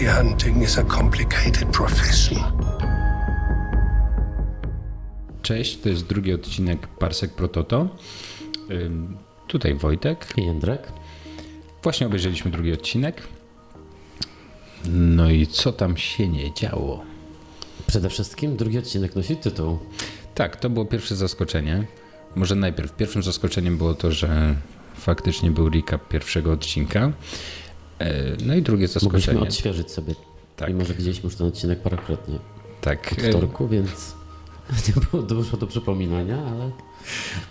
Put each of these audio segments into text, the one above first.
Bounty hunting is a complicated profession. Cześć, to jest drugi odcinek Parsek Prototo. Tutaj Wojtek. I Jędrek. Właśnie obejrzeliśmy drugi odcinek. No i co tam się nie działo? Przede wszystkim drugi odcinek nosi tytuł. Tak, to było pierwsze zaskoczenie. Może najpierw. Pierwszym zaskoczeniem było to, że faktycznie był recap pierwszego odcinka. E, No i drugie Mogliśmy zaskoczenie. odświeżyć sobie. Tak. Mimo, że widzieliśmy już ten odcinek parokrotnie Tak. od wtorku, więc nie było dużo do przypominania, ale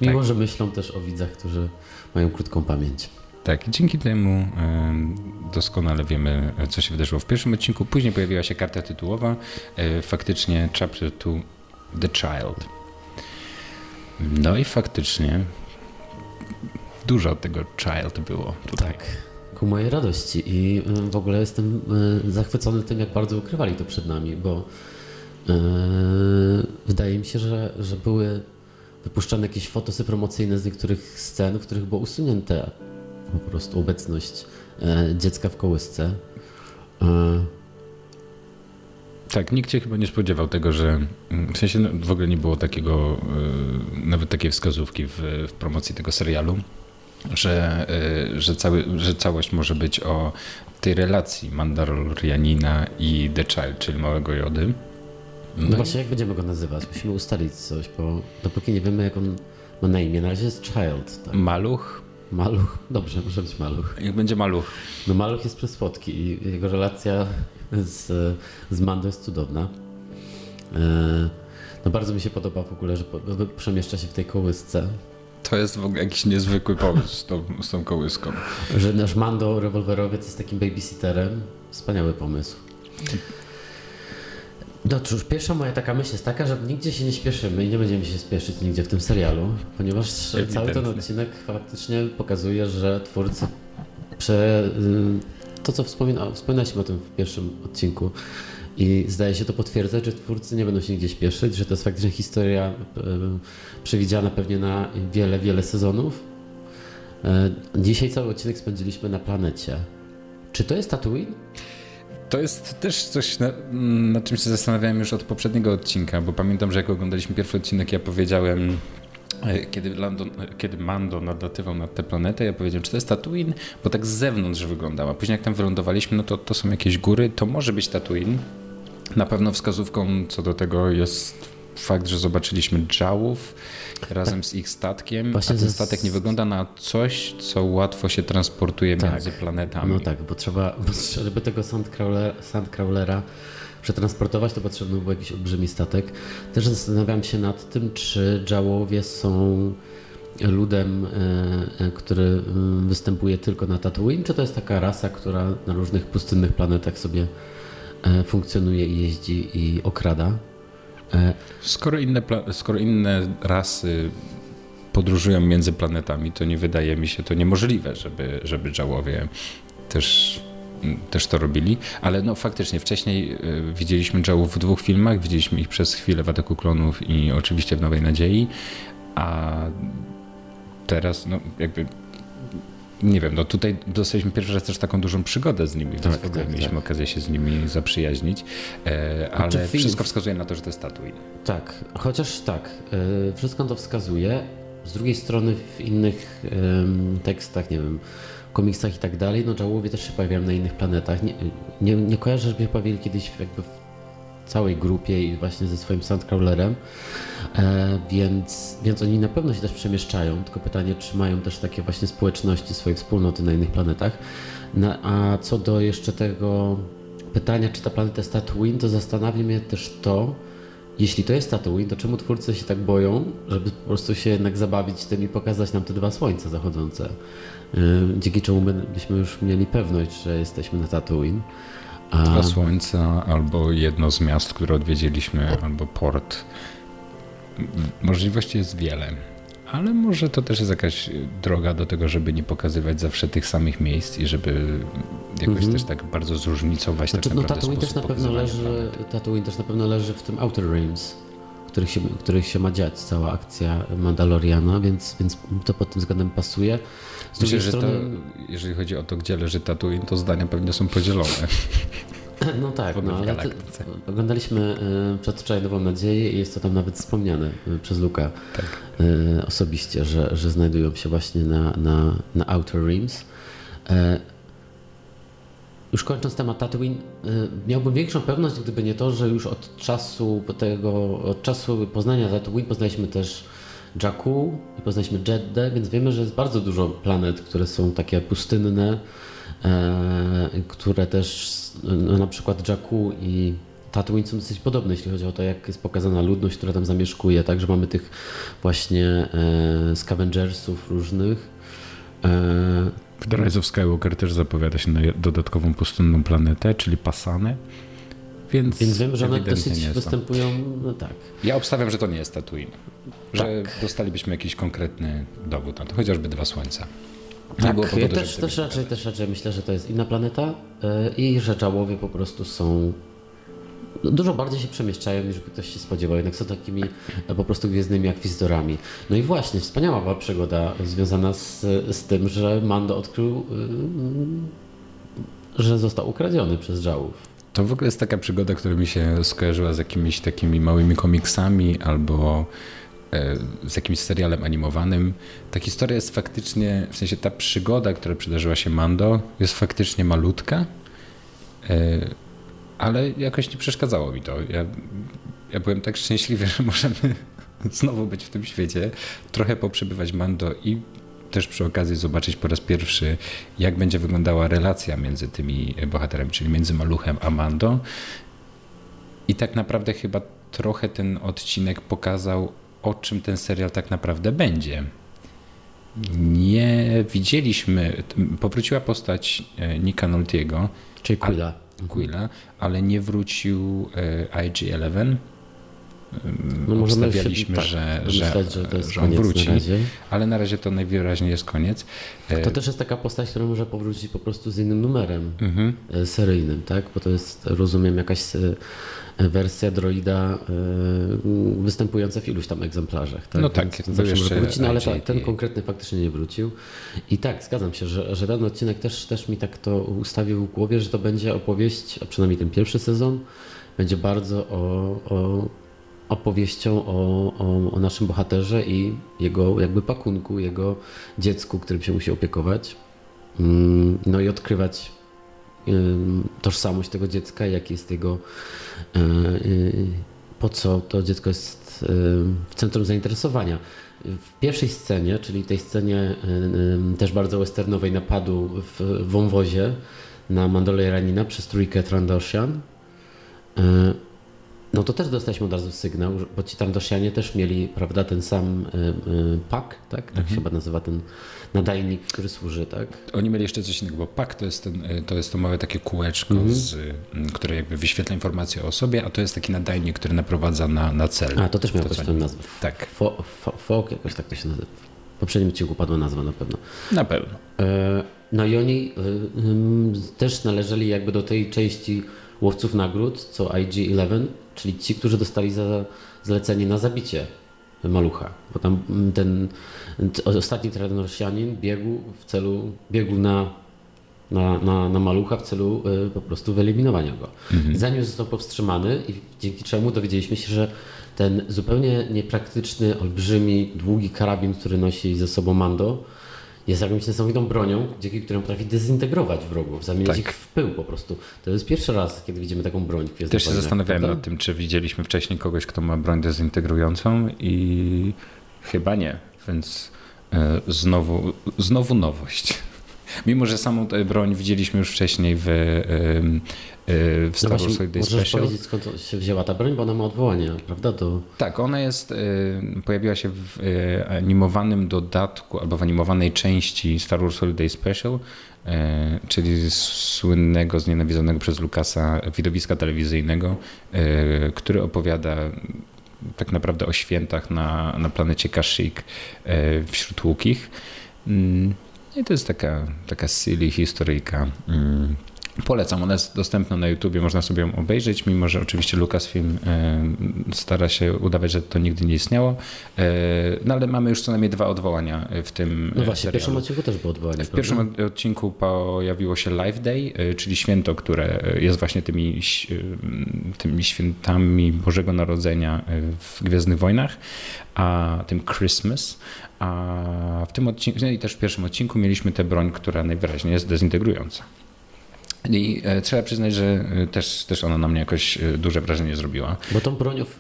mimo, Tak. że myślą też o widzach, którzy mają krótką pamięć. Tak, dzięki temu em, doskonale wiemy, co się wydarzyło w pierwszym odcinku. Później pojawiła się karta tytułowa, e, faktycznie Chapter 2 The Child. No i faktycznie dużo tego Child było tutaj. Tak. Ku mojej radości. I y, w ogóle jestem y, zachwycony tym, jak bardzo ukrywali to przed nami, bo y, wydaje mi się, że, że były wypuszczane jakieś fotosy promocyjne z niektórych scen, w których było usunięte po prostu obecność dziecka w kołysce. Tak, nikt się chyba nie spodziewał tego, że w sensie no, w ogóle nie było takiego, nawet takiej wskazówki w, w promocji tego serialu, że, y, że, cały, że całość może być o tej relacji Mandalorianina i The Child, czyli małego Jody. No No, właśnie, jak będziemy go nazywać? Musimy ustalić coś, bo dopóki nie wiemy, jak on ma na imię, na razie jest Child. Tak? Maluch, Maluch? Dobrze, może być Maluch. jak będzie Maluch. No Maluch jest przesłodki i jego relacja z, z Mando jest cudowna. E, No bardzo mi się podoba w ogóle, że po- przemieszcza się w tej kołysce. To jest w ogóle jakiś niezwykły pomysł z tą, z tą kołyską. Że nasz Mando rewolwerowiec jest takim babysitterem. Wspaniały pomysł. No cóż, pierwsza moja taka myśl jest taka, że nigdzie się nie śpieszymy i nie będziemy się spieszyć nigdzie w tym serialu, ponieważ cały ten odcinek faktycznie pokazuje, że twórcy prze, y, to, co wspomina, wspominaliśmy o tym w pierwszym odcinku i zdaje się to potwierdzać, że twórcy nie będą się nigdzie śpieszyć, że to jest faktycznie historia y, przewidziana pewnie na wiele, wiele sezonów. Y, Dzisiaj cały odcinek spędziliśmy na planecie. Czy to jest Tatooine? To jest też coś, na, nad czym się zastanawiałem już od poprzedniego odcinka, bo pamiętam, że jak oglądaliśmy pierwszy odcinek, ja powiedziałem, e, kiedy, e, kiedy Mando nadlatywał nad tę planetę, ja powiedziałem, czy to jest Tatooine, bo tak z zewnątrz wyglądała. Później jak tam wylądowaliśmy, no to to są jakieś góry, to może być Tatooine. Na pewno wskazówką co do tego jest fakt, że zobaczyliśmy Jałów razem z ich statkiem, Właśnie a ten statek nie wygląda na coś, co łatwo się transportuje Tak. między planetami. No tak, bo trzeba, bo żeby tego sandcrawler, sandcrawlera przetransportować, to potrzebny był jakiś olbrzymi statek. Też zastanawiam się nad tym, czy Jawowie są ludem, e, e, który mm, występuje tylko na Tatooine, czy to jest taka rasa, która na różnych pustynnych planetach sobie e, funkcjonuje i jeździ i okrada. E, Skoro inne, skoro inne rasy podróżują między planetami, to nie wydaje mi się to niemożliwe, żeby, żeby Jawowie też, też to robili. Ale no faktycznie wcześniej y, widzieliśmy Jawów w dwóch filmach, widzieliśmy ich przez chwilę w Ataku Klonów i oczywiście w Nowej Nadziei, a teraz no jakby nie wiem, no tutaj dostaliśmy pierwszy raz też taką dużą przygodę z nimi, więc Tak, w ogóle tak, mieliśmy tak. okazję się z nimi zaprzyjaźnić, e, ale Znaczy, wszystko wskazuje na to, że to jest Tatooine. Tak, chociaż tak, y, wszystko to wskazuje. Z drugiej strony w innych tekstach, nie wiem, komiksach i tak dalej, no Jawowie też się pojawiają na innych planetach. Nie, nie, nie kojarzę, żeby się pojawili kiedyś jakby w całej grupie i właśnie ze swoim Sandcrawlerem, e, więc, więc oni na pewno się też przemieszczają, tylko pytanie, czy mają też takie właśnie społeczności, swoje wspólnoty na innych planetach. Na, a co do jeszcze tego pytania, czy ta planeta jest Tatooine, to zastanawia mnie też to, jeśli to jest Tatooine, to czemu twórcy się tak boją, żeby po prostu się jednak zabawić tym i pokazać nam te dwa słońca zachodzące? Yy, Dzięki czemu by- byśmy już mieli pewność, że jesteśmy na Tatooine. A, Dwa słońca, albo jedno z miast, które odwiedziliśmy, albo port. Możliwości jest wiele, ale może to też jest jakaś droga do tego, żeby nie pokazywać zawsze tych samych miejsc i żeby jakoś Mhm. też tak bardzo zróżnicować znaczy, tak no naprawdę Tatooine też na pewno leży. Tatooine też na pewno leży w tym Outer Rims, w których się, których się ma dziać cała akcja Mandaloriana, więc, więc to pod tym względem pasuje. Z Myślę, drugiej że strony, to, jeżeli chodzi o to, gdzie leży Tatooine, to zdania pewnie są podzielone. No tak, no ale galaktyce. oglądaliśmy y, przedwczoraj Nową Nadzieję i jest to tam nawet wspomniane y, przez Luka Tak. y, osobiście, że, że znajdują się właśnie na, na, na Outer Rims. E, Już kończąc temat Tatooine, miałbym większą pewność, gdyby nie to, że już od czasu tego, od czasu poznania Tatooine poznaliśmy też Jakku i poznaliśmy Jeddah, więc wiemy, że jest bardzo dużo planet, które są takie pustynne, e, które też no, na przykład Jakku i Tatooine są dosyć podobne, jeśli chodzi o to, jak jest pokazana ludność, która tam zamieszkuje, także mamy tych właśnie e, scavengersów różnych. E, W The Rise of Skywalker też zapowiada się na dodatkową pustynną planetę, czyli Pasane. Więc, więc wiem, że one dosyć występują, no tak. Ja obstawiam, że to nie jest Tatooine. Że Tak. dostalibyśmy jakiś konkretny dowód na to, chociażby dwa słońca. Tak, ja też, też, raczej, też raczej myślę, że to jest inna planeta e, i że czałowie po prostu są no, dużo bardziej się przemieszczają niż by ktoś się spodziewał, jednak są takimi e, po prostu gwiezdnymi akwizytorami. No i właśnie, wspaniała była przygoda związana z, z tym, że Mando odkrył, y, że został ukradziony przez żałów. To w ogóle jest taka przygoda, która mi się skojarzyła z jakimiś takimi małymi komiksami albo e, z jakimś serialem animowanym. Ta historia jest faktycznie, w sensie ta przygoda, która przydarzyła się Mando, jest faktycznie malutka, e, ale jakoś nie przeszkadzało mi to. Ja, ja byłem tak szczęśliwy, że możemy znowu być w tym świecie, trochę poprzebywać Mando i też przy okazji zobaczyć po raz pierwszy, jak będzie wyglądała relacja między tymi bohaterami, czyli między Maluchem a Mando. I tak naprawdę chyba trochę ten odcinek pokazał, o czym ten serial tak naprawdę będzie. Nie widzieliśmy, powróciła postać e, Nika Noltiego, Czyli Quilla. Quilla, ale nie wrócił e, IG-11. No Obstawialiśmy, tak, że, że, myśleć, że to jest że on wróci, na ale na razie to najwyraźniej jest koniec. E, To też jest taka postać, która może powrócić po prostu z innym numerem mhm. e, seryjnym, tak? Bo to jest, rozumiem, jakaś e, wersja droida e, występująca w iluś tam egzemplarzach. Tak? No tak, Więc był zawsze powrócić, no ale ten konkretny faktycznie nie wrócił. I tak, zgadzam się, że, że ten odcinek też, też mi tak to ustawił w głowie, że to będzie opowieść, a przynajmniej ten pierwszy sezon, będzie bardzo o, o opowieścią o, o, o naszym bohaterze i jego jakby pakunku, jego dziecku, którym się musi opiekować. Mm, No i odkrywać tożsamość tego dziecka, jaki jest jego, e, y, po co to dziecko jest w centrum zainteresowania. W pierwszej scenie, czyli tej scenie też bardzo westernowej napadu w wąwozie na Mandalorianina przez trójkę Trandoshan, y, no to też dostaliśmy od razu sygnał, bo ci Trandoshianie też mieli, prawda, ten sam y, y, pak, tak? Tak się chyba nazywa ten nadajnik, który służy, tak? Oni mieli jeszcze coś innego, bo PAK to jest, ten, y, to jest to małe takie kółeczko, Mhm. z, które jakby wyświetla informacje o sobie, a to jest taki nadajnik, który naprowadza na, na cel. A, to też miał To, jakąś co tam nazwę. Tak, Fo, fo, fok, jakoś tak to się nazywa. W poprzednim odcinku padła nazwa na pewno. na pewno. E, No i oni też należeli jakby do tej części łowców nagród, co IG-11, czyli ci, którzy dostali za zlecenie na zabicie malucha. Bo tam ten ostatni Trandoshanin biegł w celu, biegł na, na, na, na malucha w celu y, po prostu wyeliminowania go. Zanim został powstrzymany i dzięki czemu dowiedzieliśmy się, że ten zupełnie niepraktyczny, olbrzymi, długi karabin, który nosi ze sobą Mando, jest jakąś niesamowitą bronią, dzięki której potrafi dezintegrować wrogów, zamieniać Tak. ich w pył po prostu. To jest pierwszy raz, kiedy widzimy taką broń w Też się zastanawiałem nad tym, czy widzieliśmy wcześniej kogoś, kto ma broń dezintegrującą i chyba nie, więc e, znowu, znowu nowość. Mimo, że samą tę broń widzieliśmy już wcześniej w, e, w No Star właśnie, Wars Holiday możesz Special. powiedzieć skąd się wzięła ta broń, bo ona ma odwołanie, prawda? Do... Tak, ona jest, y, pojawiła się w y, animowanym dodatku albo w animowanej części Star Wars Holiday Special, y, czyli słynnego, znienawidzonego przez Lucasa widowiska telewizyjnego, y, który opowiada tak naprawdę o świętach na, na planecie Kashyyyk y, wśród Łukich. Mm, I to jest taka, taka silly historyjka. Polecam, ona jest dostępna na YouTubie, można sobie ją obejrzeć, mimo że oczywiście Lucasfilm e, stara się udawać, że to nigdy nie istniało. E, no ale mamy już co najmniej dwa odwołania w tym No właśnie, serialu. w pierwszym odcinku też było odwołanie. W pierwszym od- odcinku pojawiło się Live Day, czyli święto, które jest właśnie tymi, tymi świętami Bożego Narodzenia w Gwiezdnych Wojnach, a tym Christmas. A w tym odcinku, no i też w pierwszym odcinku mieliśmy tę broń, która najwyraźniej jest dezintegrująca. I e, trzeba przyznać, że e, też, też ona na mnie jakoś e, duże wrażenie zrobiła. Bo tą bronią w,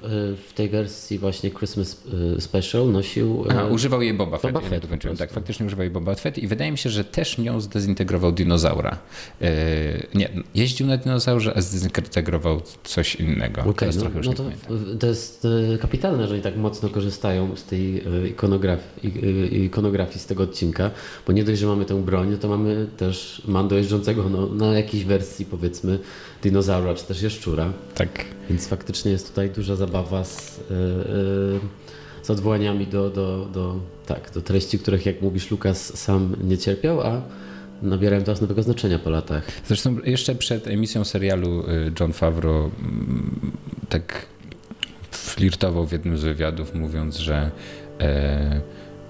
w tej wersji właśnie Christmas Special nosił... e, A, używał jej Boba Fett. Boba ja Fett po Tak, faktycznie używał jej Boba Fett i wydaje mi się, że też nią zdezintegrował dinozaura. Nie, jeździł na dinozaurze, a zdezintegrował coś innego. Okej, Teraz no, trochę już no to, to jest kapitalne, że oni tak mocno korzystają z tej ikonografii, ikonografii z tego odcinka, bo nie dość, że mamy tę broń, no to mamy też Mando jeżdżącego no, na jakiejś wersji powiedzmy dinozaura czy też jaszczura, Tak. więc faktycznie jest tutaj duża zabawa z, e, z odwołaniami do, do, do, tak, do treści, których jak mówisz Lukas sam nie cierpiał, a nabierają teraz nowego znaczenia po latach. Zresztą jeszcze przed emisją serialu y, John Favreau mm, tak flirtował w jednym z wywiadów, mówiąc, że, e,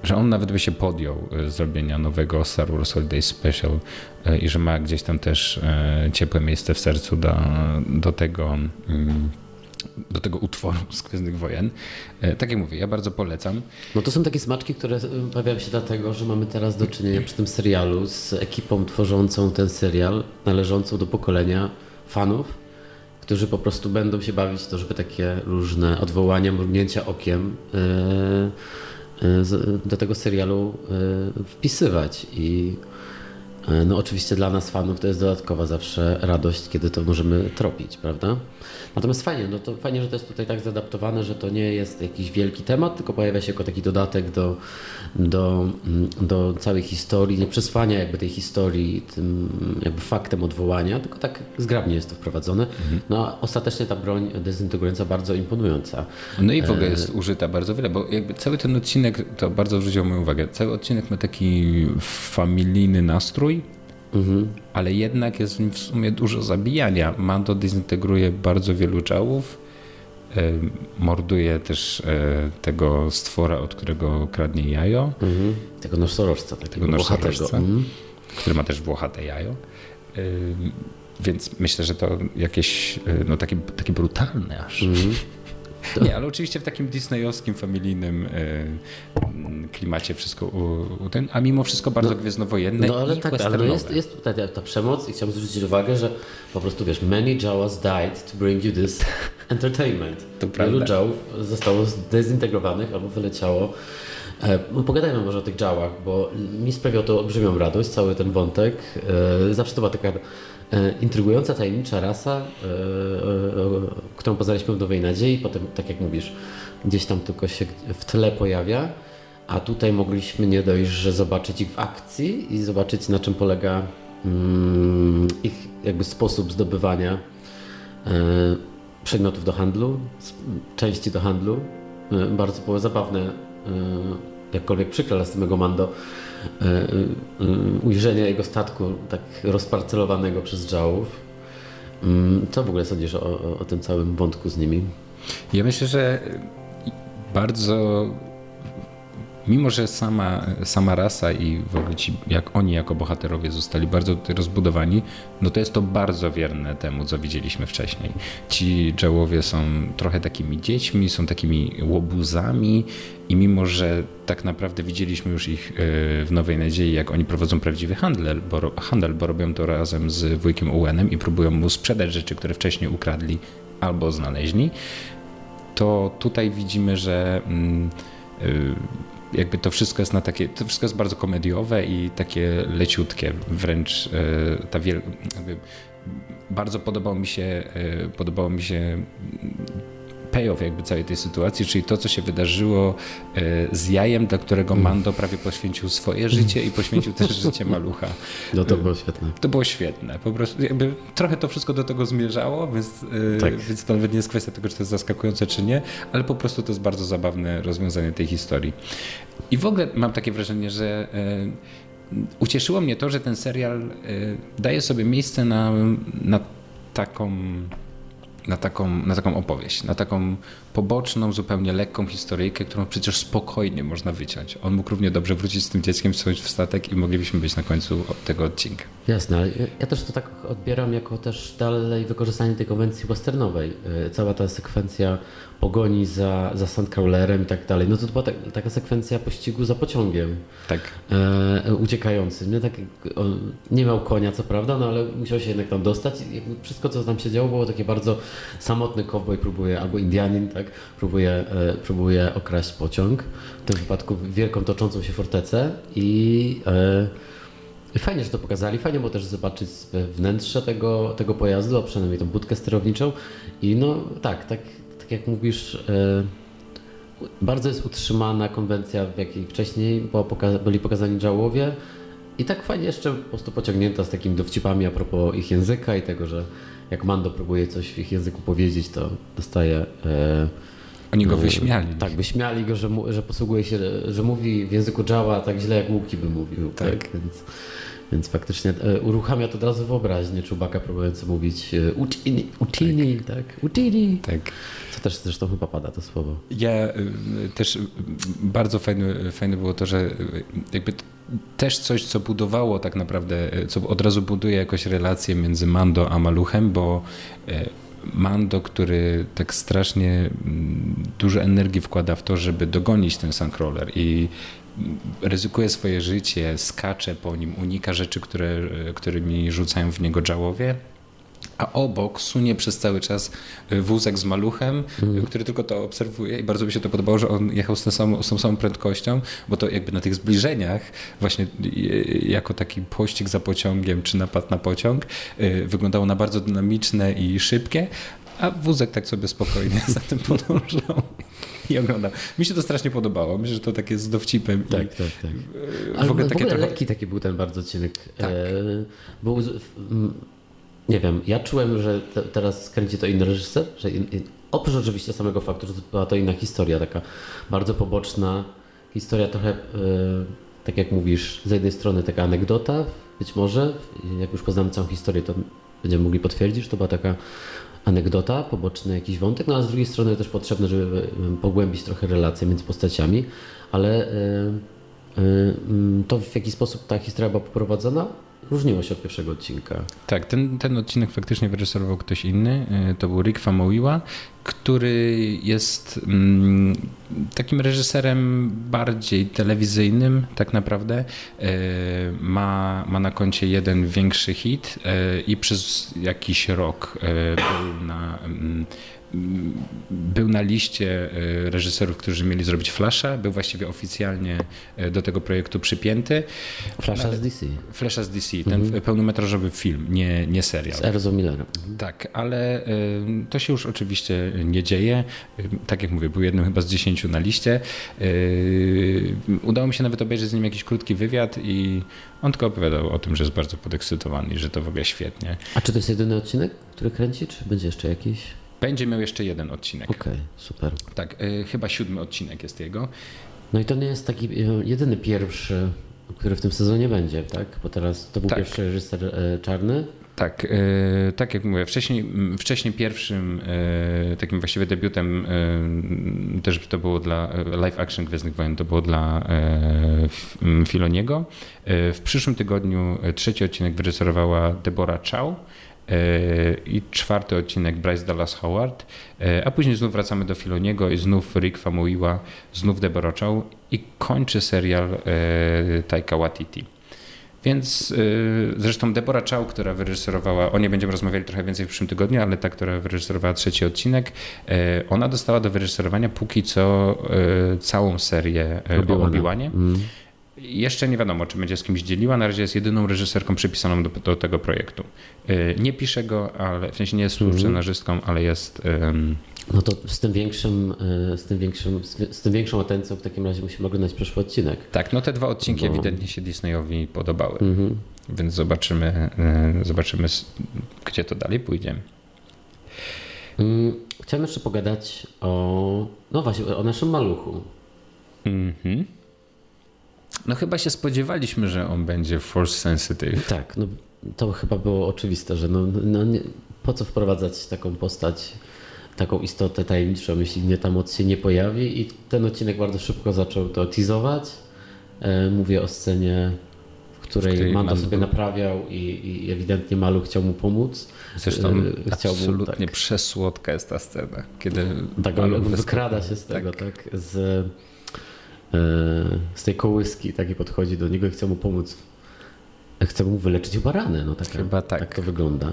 że on nawet by się podjął e, zrobienia nowego Star Wars Holiday Special e, i że ma gdzieś tam też e, ciepłe miejsce w sercu do, do tego. mm, do tego utworu z Gwiezdnych Wojen. Tak jak mówię, ja bardzo polecam. No to są takie smaczki, które pojawiają się dlatego, że mamy teraz do czynienia przy tym serialu z ekipą tworzącą ten serial, należącą do pokolenia fanów, którzy po prostu będą się bawić to, żeby takie różne odwołania, mrugnięcia okiem y, y, z- do tego serialu y, wpisywać i y, no oczywiście dla nas fanów to jest dodatkowa zawsze radość, kiedy to możemy tropić, prawda? Natomiast fajnie, no to fajnie, że to jest tutaj tak zaadaptowane, że to nie jest jakiś wielki temat, tylko pojawia się jako taki dodatek do, do, mm, do całej historii, nie przesłania jakby tej historii tym jakby faktem odwołania, tylko tak zgrabnie jest to wprowadzone. No a ostatecznie ta broń dezyntegrująca bardzo imponująca. No i w ogóle jest użyta bardzo wiele, bo jakby cały ten odcinek, to bardzo zwróciło moją uwagę, cały odcinek ma taki familijny nastrój, ale jednak jest w nim w sumie dużo zabijania. Mando dezintegruje bardzo wielu czałów, morduje też e, tego stwora, od którego kradnie jajo, Mhm. Tego nosorożca, takiego tego nosorożca, Mhm. który ma też włochate jajo. Więc myślę, że to jakieś e, no, takie, takie brutalne aż. Mhm. Nie, ale oczywiście w takim disneyowskim, familijnym mm, klimacie wszystko u, u ten, a mimo wszystko bardzo gwiezdnowojenne No ale i tak, ale no jest, jest tutaj ta, ta przemoc i chciałbym zwrócić uwagę, że po prostu wiesz, many Jawas died to bring you this entertainment. To Wielu prawda. Jawów zostało zdezintegrowanych albo wyleciało. E, no Pogadajmy może o tych Jawach, bo mi sprawiał to olbrzymią radość, cały ten wątek. E, Zawsze to była taka intrygująca, tajemnicza rasa, e, e, e, którą poznaliśmy w Nowej Nadziei, potem, tak jak mówisz, gdzieś tam tylko się w tle pojawia. A tutaj mogliśmy nie dość, że zobaczyć ich w akcji i zobaczyć na czym polega mm, ich jakby sposób zdobywania e, przedmiotów do handlu, części do handlu. E, bardzo było zabawne, e, jakkolwiek przykre dla samego Mando, e, e, ujrzenie jego statku tak rozparcelowanego przez dżałów. Mm, Co w ogóle sądzisz o, o tym całym wątku z nimi? Ja myślę, że bardzo mimo, że sama, sama rasa i w ogóle ci, jak oni jako bohaterowie zostali bardzo rozbudowani, no to jest to bardzo wierne temu, co widzieliśmy wcześniej. Ci Jawowie są trochę takimi dziećmi, są takimi łobuzami i mimo, że tak naprawdę widzieliśmy już ich e, w Nowej Nadziei, jak oni prowadzą prawdziwy handel, bo, handel, bo robią to razem z wujkiem Owenem i próbują mu sprzedać rzeczy, które wcześniej ukradli albo znaleźli, to tutaj widzimy, że mm, y, jakby to wszystko jest na takie, to wszystko jest bardzo komediowe i takie leciutkie, wręcz y, ta wiel, bardzo podobał mi się, y, podobało mi się payoff jakby całej tej sytuacji, czyli to, co się wydarzyło y, z jajem, dla którego Mando prawie poświęcił swoje życie i poświęcił też życie malucha. No to było świetne. To było świetne. Po prostu jakby trochę to wszystko do tego zmierzało, więc, yy, Tak. więc to nawet nie jest kwestia tego, czy to jest zaskakujące, czy nie, ale po prostu to jest bardzo zabawne rozwiązanie tej historii. I w ogóle mam takie wrażenie, że ucieszyło mnie to, że ten serial daje sobie miejsce na, na taką na taką, na taką opowieść, na taką poboczną, zupełnie lekką historyjkę, którą przecież spokojnie można wyciąć. On mógł równie dobrze wrócić z tym dzieckiem, wsiąść w statek i moglibyśmy być na końcu tego odcinka. Jasne, ale ja też to tak odbieram jako też dalej wykorzystanie tej konwencji westernowej. Y, cała ta sekwencja pogoni za, za Sandcrawlerem i tak dalej. No to była ta, taka sekwencja pościgu za pociągiem. Tak. E, uciekającym. Nie, tak, nie miał konia, co prawda, no ale musiał się jednak tam dostać. I wszystko, co tam się działo, było takie bardzo samotny cowboy próbuje, albo Indianin, tak, próbuje, e, próbuje okraść pociąg. W tym wypadku wielką toczącą się fortecę i e, Fajnie, że to pokazali. Fajnie było też zobaczyć wnętrze tego, tego pojazdu, a przynajmniej tą budkę sterowniczą. I no tak, tak, tak jak mówisz, e, bardzo jest utrzymana konwencja, w jakiej wcześniej poka byli pokazani żałowie. I tak fajnie jeszcze po prostu pociągnięta z takimi dowcipami a propos ich języka i tego, że jak Mando próbuje coś w ich języku powiedzieć, to dostaje. E, Oni go wyśmiali. E, tak, wyśmiali go, że, mu, że posługuje się, że mówi w języku Jawa tak źle jak Łuki by mówił. Tak. tak? Więc, więc faktycznie e, uruchamia to od razu wyobraźnię Czubaka próbujący mówić e, Utini, Utini, tak. tak, Utini. Tak. Co też zresztą chyba pada to słowo. Ja y, też y, bardzo fajne, fajne było to, że y, jakby też coś, co budowało tak naprawdę, co od razu buduje jakoś relację między Mando a Maluchem, bo Mando, który tak strasznie mm, dużo energii wkłada w to, żeby dogonić ten Suncrawler i ryzykuje swoje życie, skacze po nim, unika rzeczy, które, którymi rzucają w niego dżałowie a obok sunie przez cały czas y, wózek z maluchem, mm. który tylko to obserwuje i bardzo mi się to podobało, że on jechał z tą, samą, z tą samą prędkością, bo to jakby na tych zbliżeniach właśnie jako taki pościg za pociągiem czy napad na pociąg wyglądało na bardzo dynamiczne i szybkie, a wózek tak sobie spokojnie za tym podążał i oglądał. Mi się to strasznie podobało. Myślę, że to takie z dowcipem. Tak, i, tak, tak. Ale w ogóle, w ogóle trochę... lekki taki był ten bardzo odcinek. Tak. E, był nie wiem, ja czułem, że te, teraz kręci to inny reżyser, że in, in, oprócz oczywiście samego faktu, że była to inna historia, taka bardzo poboczna historia, trochę, e, tak jak mówisz, z jednej strony taka anegdota, być może, jak już poznamy całą historię, to będziemy mogli potwierdzić, że to była taka anegdota, poboczny jakiś wątek, no a z drugiej strony też potrzebne, żeby pogłębić trochę relacje między postaciami, ale e, e, to w jaki sposób ta historia była poprowadzona, różniło się od pierwszego odcinka. Tak, ten, ten odcinek faktycznie wyreżyserował ktoś inny. E, to był Rick Famuyiwa, który jest mm, takim reżyserem bardziej telewizyjnym tak naprawdę. E, ma, ma na koncie jeden większy hit e, i przez jakiś rok był na mm, był na liście e, reżyserów, którzy mieli zrobić Flasha, był właściwie oficjalnie e, do tego projektu przypięty. Flasha z DC. Flasha z DC, ten mhm. pełnometrażowy film, nie, nie serial. Z Erzo Millerem. Mhm. Tak, ale e, to się już oczywiście nie dzieje. Tak jak mówię, był jednym chyba z dziesięciu na liście. Udało mi się nawet obejrzeć z nim jakiś krótki wywiad i on tylko opowiadał o tym, że jest bardzo podekscytowany, że to w ogóle świetnie. A czy to jest jedyny odcinek, który kręci, czy będzie jeszcze jakiś? Będzie miał jeszcze jeden odcinek. Okej, okay, super. Tak, y, chyba siódmy odcinek jest jego. No i to nie jest taki y, jedyny pierwszy, który w tym sezonie będzie, tak? Bo teraz to był tak. pierwszy reżyser y, czarny. Tak, tak jak mówię, wcześniej, wcześniej pierwszym takim właściwie debiutem też to było dla live action Gwiezdnych Wojen, to było dla Filoniego. W przyszłym tygodniu trzeci odcinek wyreżyserowała Deborah Chow i czwarty odcinek Bryce Dallas Howard, e, a później znów wracamy do Filoniego i znów Rick Famuyiwa, znów Deborah Chow i kończy serial e, Taika Waititi. Więc yy, zresztą Deborah Chow, która wyreżyserowała, o niej będziemy rozmawiali trochę więcej w przyszłym tygodniu, ale ta, która wyreżyserowała trzeci odcinek, yy, ona dostała do wyreżyserowania póki co yy, całą serię o Obi-Wanie. Mm. Jeszcze nie wiadomo, czy będzie z kimś dzieliła. Na razie jest jedyną reżyserką przypisaną do, do tego projektu. Y, nie pisze go, ale w sensie nie jest mhm. scenarzystką, ale jest. Um... No to z tym, większym, y, z, tym większym, z tym większą atencją w takim razie musimy oglądać przyszły odcinek. Tak, no te dwa odcinki no. ewidentnie się Disneyowi podobały. Mhm. Więc zobaczymy, y, zobaczymy, gdzie to dalej pójdzie. Mm, chciałem jeszcze pogadać o, no właśnie, o naszym maluchu. Mhm. No chyba się spodziewaliśmy, że on będzie force sensitive. Tak, no to chyba było oczywiste, że no, no nie, po co wprowadzać taką postać, taką istotę tajemniczą, jeśli nie ta moc się nie pojawi i ten odcinek bardzo szybko zaczął to teasować. E, mówię o scenie, w której, której Mando sobie naprawiał i, i ewidentnie Malu chciał mu pomóc. Zresztą E, chciał mu, absolutnie tak. przesłodka jest ta scena, kiedy Tak, wyskakuje. wykrada się z tego, tak, z, e, z tej kołyski, tak i podchodzi do niego i chce mu pomóc. Chce mu wyleczyć chyba ranę, no tak, Chyba tak. tak to wygląda.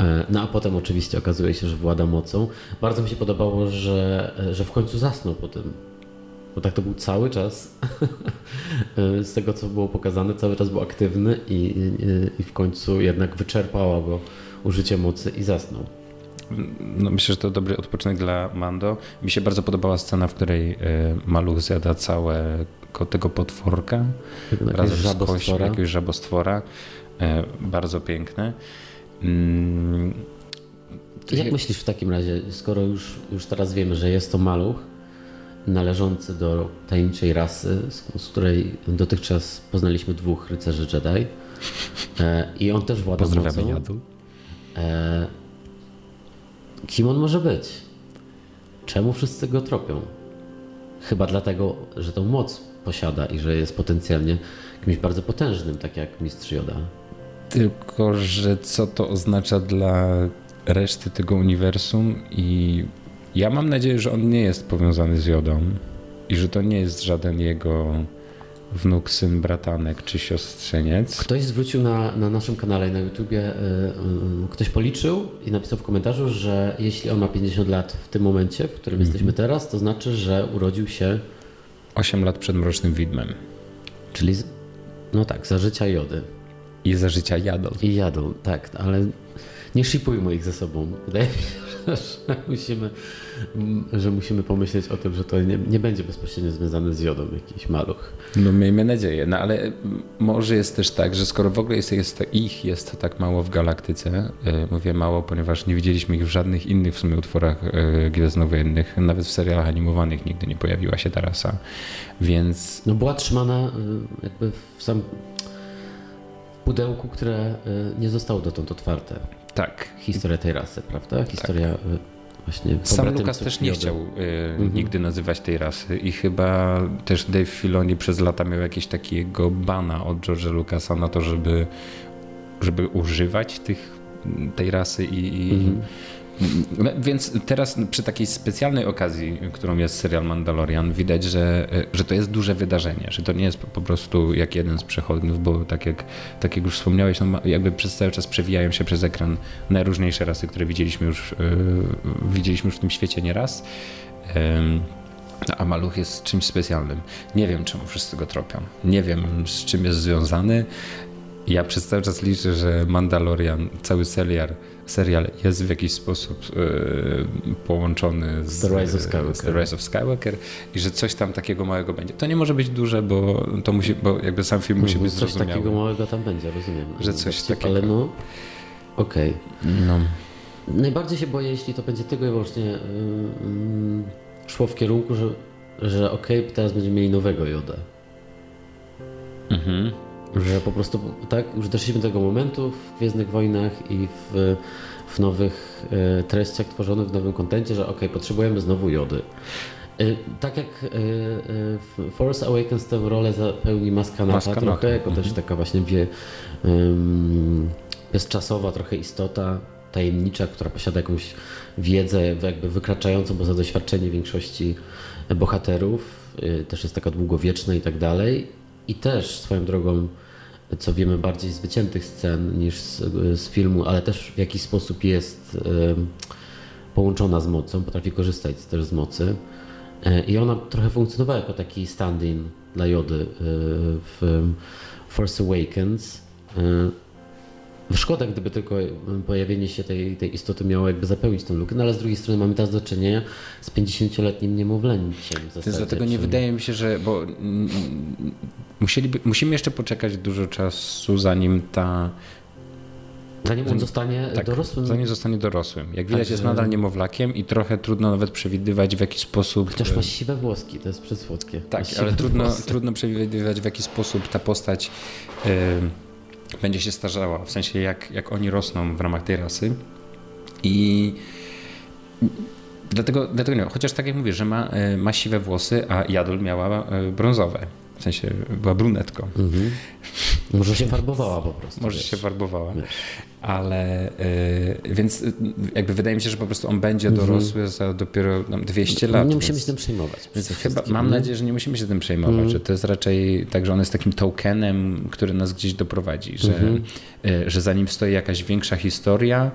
E, No a potem oczywiście okazuje się, że włada mocą. Bardzo mi się podobało, że, że w końcu zasnął po tym. Bo tak to był cały czas, e, z tego co było pokazane, cały czas był aktywny i, i, i w końcu jednak wyczerpało go użycie mocy i zasnął. No, myślę, że to dobry odpoczynek dla Mando. Mi się bardzo podobała scena, w której e, Maluch zjada całego tego potworka Jakiegoś razem z żabostwora. jakiegoś żabostwora. E, bardzo piękne. Mm, Jak myślisz w takim razie, skoro już, już teraz wiemy, że jest to maluch należący do tajemniczej rasy, z, z której dotychczas poznaliśmy dwóch rycerzy Jedi e, i on też włada Pozdrawiamy mocą, e, kim on może być? Czemu wszyscy go tropią? Chyba dlatego, że tą moc posiada i że jest potencjalnie kimś bardzo potężnym, tak jak mistrz Yoda. Tylko, że co to oznacza dla reszty tego uniwersum i ja mam nadzieję, że on nie jest powiązany z Jodą i że to nie jest żaden jego wnuk, syn, bratanek czy siostrzeniec. Ktoś zwrócił na, na naszym kanale na YouTubie, y, y, ktoś policzył i napisał w komentarzu, że jeśli on ma 50 lat w tym momencie, w którym jesteśmy teraz, to znaczy, że urodził się, 8 lat przed Mrocznym Widmem czyli no tak, za życia Jody. i za życia jadą. I jadą, tak, ale nie shipujmy ich ze sobą. Wydaje mi się, że musimy, że musimy pomyśleć o tym, że to nie, nie będzie bezpośrednio związane z Jodą jakiś maluch. No miejmy nadzieję, no ale mm, może jest też tak, że skoro w ogóle jest, jest ich jest tak mało w galaktyce, e, mówię mało, ponieważ nie widzieliśmy ich w żadnych innych w sumie utworach e, gwiezdnowojennych, nawet w serialach animowanych nigdy nie pojawiła się ta rasa, więc No była trzymana y, jakby w sam pudełku, które y, nie zostało dotąd otwarte. Tak, Historia tej rasy, prawda? Historia y, właśnie Sam Lukas też nie chciał e, nigdy nazywać tej rasy i chyba też Dave Filoni przez lata miał jakieś takiego bana od George'a Lucasa na to, żeby, żeby używać tych, tej rasy i, i No, Więc teraz przy takiej specjalnej okazji, którą jest serial Mandalorian, widać, że, że to jest duże wydarzenie, że to nie jest po- prostu jak jeden z przechodniów, bo tak jak, tak jak już wspomniałeś, no jakby przez cały czas przewijają się przez ekran najróżniejsze rasy, które widzieliśmy już, yy, widzieliśmy już w tym świecie nieraz. Ym, a maluch jest czymś specjalnym. Nie wiem, czemu wszyscy go tropią. Nie wiem, z czym jest związany. Ja przez cały czas liczę, że Mandalorian, cały serial, serial jest w jakiś sposób e, połączony z The Rise of Skywalker. The Rise of Skywalker i że coś tam takiego małego będzie. To nie może być duże, bo to musi, bo jakby sam film musi Mhm, być Coś zrozumiały. takiego małego tam będzie, rozumiem. Że coś Dowcip, takiego. Ale no, okej. No. Najbardziej się boję, jeśli to będzie tylko i wyłącznie ym, szło w kierunku, że, że okej, teraz będziemy mieli nowego Joda. Mhm. Że po prostu, tak, już doszliśmy do tego momentu w Gwiezdnych Wojnach i w, w nowych e, treściach tworzonych, w nowym kontencie, że okej, potrzebujemy znowu Jody. E, Tak jak e, w Force Awakens tę rolę zapełni Maskanata trochę, jako mhm. też taka właśnie wie, bezczasowa trochę istota, tajemnicza, która posiada jakąś wiedzę jakby wykraczającą poza doświadczenie większości bohaterów, też jest taka długowieczna i tak dalej. I też swoją drogą, co wiemy bardziej z wyciętych scen niż z, z filmu, ale też w jakiś sposób jest połączona z mocą, potrafi korzystać też z mocy. E, I ona trochę funkcjonowała jako taki stand-in dla Jody y, w Force Awakens. Szkoda, gdyby tylko pojawienie się tej, tej istoty miało jakby zapełnić tę lukę, no ale z drugiej strony mamy teraz do czynienia z 50-letnim niemowlęciem w zasadzie. Więc dlatego nie wydaje mi się, że. Bo mm, musieliby, musimy jeszcze poczekać dużo czasu, zanim ta Zanim on zostanie tak, dorosłym. Zanim zostanie dorosłym. Jak widać, Także- jest nadal niemowlakiem i trochę trudno nawet przewidywać, w jaki sposób. Chociaż ma siwe włoski, to jest przysłodkie. Ma Tak, ale trudno, włosy. trudno przewidywać, w jaki sposób ta postać y, będzie się starzała, w sensie jak, jak oni rosną w ramach tej rasy. I dlatego, dlatego nie, chociaż tak jak mówię, że ma, y, ma siwe włosy, a Jadol miała y, brązowe. Sensie była brunetką. Mhm. Może się farbowała po prostu. Może wiesz. się farbowała. Wiesz. Ale y, więc y, jakby wydaje mi się, że po prostu on będzie dorosły za dopiero tam 200 lat. Mhm. Nie więc- musimy się tym przejmować. Więc chyba mam nie? nadzieję, że nie musimy się tym przejmować, Mhm. że to jest raczej tak, że on jest takim tokenem, który nas gdzieś doprowadzi, że, Mhm. y, że za nim stoi jakaś większa historia.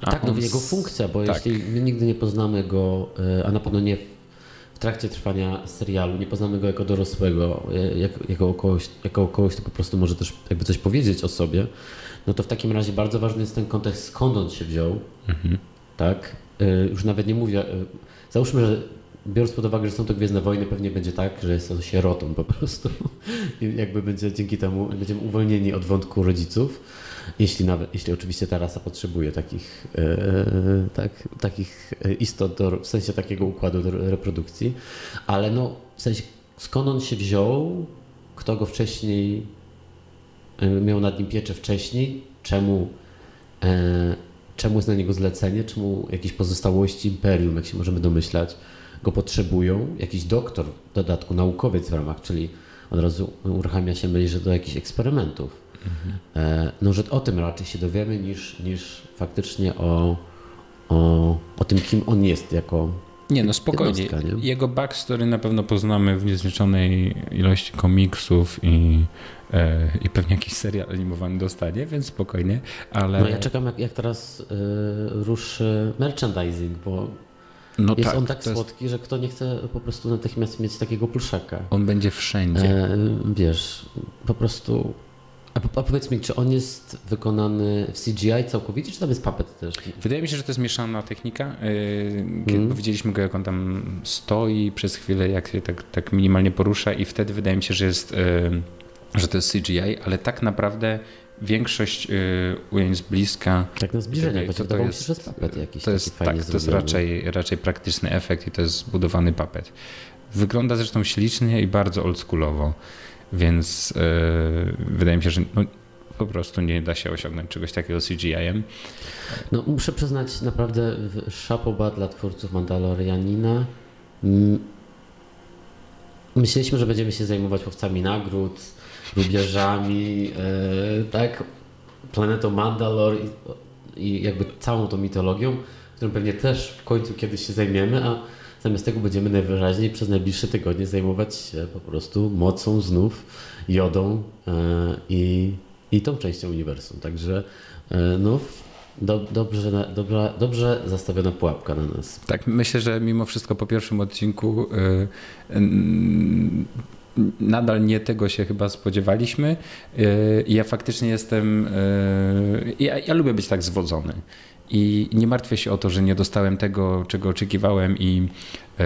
a Tak, no jego funkcja, bo tak. jeśli my nigdy nie poznamy go, e, a na pewno nie w- trakcie trwania serialu, nie poznamy go jako dorosłego, jak, jako, kogoś, jako kogoś, kto po prostu może też jakby coś powiedzieć o sobie, no to w takim razie bardzo ważny jest ten kontekst, skąd on się wziął, Mhm. tak? E, Już nawet nie mówię, e, załóżmy, że biorąc pod uwagę, że są to Gwiezdne Wojny, pewnie będzie tak, że jest on sierotą po prostu. I jakby będzie dzięki temu, będziemy uwolnieni od wątku rodziców, jeśli nawet, jeśli oczywiście ta rasa potrzebuje takich, e, tak, takich istot, do, w sensie takiego układu reprodukcji, ale no w sensie skąd on się wziął, kto go wcześniej e, miał nad nim pieczę wcześniej, czemu e, czemu jest na niego zlecenie, czemu jakieś pozostałości imperium, jak się możemy domyślać, go potrzebują. Jakiś doktor, w dodatku naukowiec w ramach, czyli od razu uruchamia się myśl, że do jakichś eksperymentów. E, no, że o tym raczej się dowiemy niż, niż faktycznie o, o, o tym, kim on jest jako Nie, no spokojnie. jednostka, nie? Jego backstory na pewno poznamy w niezliczonej ilości komiksów i, e, i pewnie jakiś serial animowany dostanie, więc spokojnie, ale... No ja czekam, jak, jak teraz y, ruszy merchandising, bo no jest tak, on tak to jest- słodki, że kto nie chce po prostu natychmiast mieć takiego pluszaka. On będzie wszędzie. E, wiesz, po prostu. A, po- a powiedz mi, czy on jest wykonany w CGI całkowicie, czy tam jest puppet też? Wydaje mi się, że to jest mieszana technika. Yy, Kiedy Mhm. widzieliśmy go, jak on tam stoi przez chwilę, jak się tak, tak minimalnie porusza i wtedy wydaje mi się, że jest, yy, że to jest CGI, ale tak naprawdę większość yy, ujęć z bliska Tak na zbliżenie, to- chociaż to wydawało mi jest- jest puppet jakiś to jest, tak, to jest raczej, raczej praktyczny efekt i to jest zbudowany papet. Wygląda zresztą ślicznie i bardzo oldschoolowo, więc yy, wydaje mi się, że no, po prostu nie da się osiągnąć czegoś takiego CGI-em. No muszę przyznać naprawdę szapoba dla twórców Mandalorianina. Myśleliśmy, że będziemy się zajmować łowcami nagród, lubieżami, e, tak, planetą Mandalor i, i jakby całą tą mitologią, którą pewnie też w końcu kiedyś się zajmiemy, a zamiast tego będziemy najwyraźniej przez najbliższe tygodnie zajmować się po prostu mocą znów, jodą e, i, i tą częścią uniwersum. Także e, no, do, dobrze, dobra, dobrze zastawiona pułapka na nas. Tak, myślę, że mimo wszystko po pierwszym odcinku y, nadal nie tego się chyba spodziewaliśmy. Ja faktycznie jestem. ja, ja lubię być tak zwodzony. I nie martwię się o to, że nie dostałem tego, czego oczekiwałem i, y,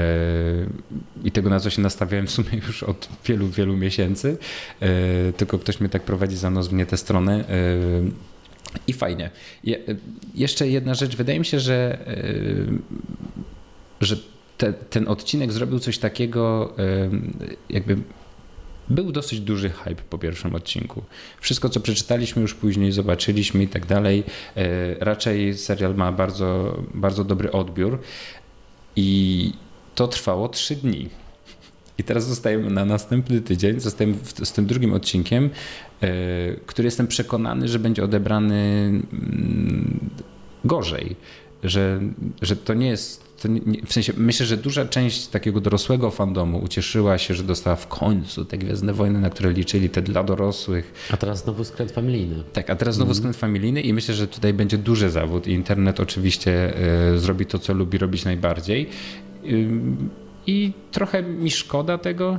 i tego, na co się nastawiałem w sumie już od wielu, wielu miesięcy. Y, tylko ktoś mnie tak prowadzi za nos w nie tę stronę. Y, i fajnie. Je, jeszcze jedna rzecz. Wydaje mi się, że, że te, ten odcinek zrobił coś takiego, jakby był dosyć duży hype po pierwszym odcinku. Wszystko, co przeczytaliśmy, już później zobaczyliśmy i tak dalej. Yy, raczej serial ma bardzo, bardzo dobry odbiór i to trwało trzy dni. I teraz zostajemy na następny tydzień, zostajemy z tym drugim odcinkiem, e, który jestem przekonany, że będzie odebrany mm, gorzej. Że, że to nie jest. To nie, w sensie myślę, że duża część takiego dorosłego fandomu ucieszyła się, że dostała w końcu te Gwiezdne Wojny, na które liczyli, te dla dorosłych. A teraz znowu skręt familijny. Tak, a teraz znowu skręt familijny i myślę, że tutaj będzie duży zawód i internet oczywiście e, zrobi to, co lubi robić najbardziej. Ym, I trochę mi szkoda tego,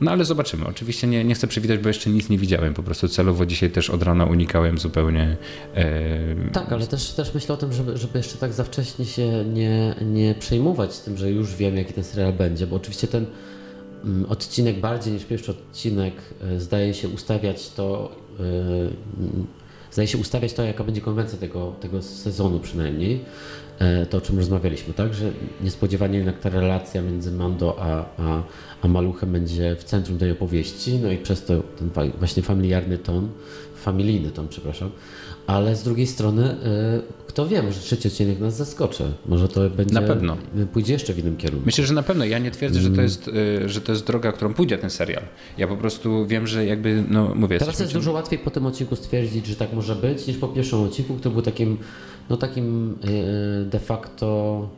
no ale zobaczymy. Oczywiście nie, nie chcę przewidzieć, bo jeszcze nic nie widziałem. Po prostu celowo dzisiaj też od rana unikałem zupełnie. e, Tak, ale też, też myślę o tym, żeby, żeby jeszcze tak za wcześnie się nie, nie przejmować tym, że już wiem, jaki ten serial będzie, bo oczywiście ten mm, odcinek bardziej niż pierwszy odcinek e, zdaje się ustawiać to, e, mm, zdaje się ustawiać to, jaka będzie konwencja tego, tego sezonu przynajmniej. E, to, o czym rozmawialiśmy, tak? Że niespodziewanie jednak ta relacja między Mando a, a, a Maluchem będzie w centrum tej opowieści, no i przez to ten właśnie familiarny ton, familijny ton, przepraszam, ale z drugiej strony, y, kto wie, może trzeci odcinek nas zaskoczy. Może to będzie. Na pewno. Pójdzie jeszcze w innym kierunku. Myślę, że na pewno. Ja nie twierdzę, że to mm. jest, y, że to jest droga, którą pójdzie ten serial. Ja po prostu wiem, że jakby, no mówię. Teraz jest dużo łatwiej po tym odcinku stwierdzić, że tak może być, niż po pierwszym odcinku, który był takim, no takim y, de facto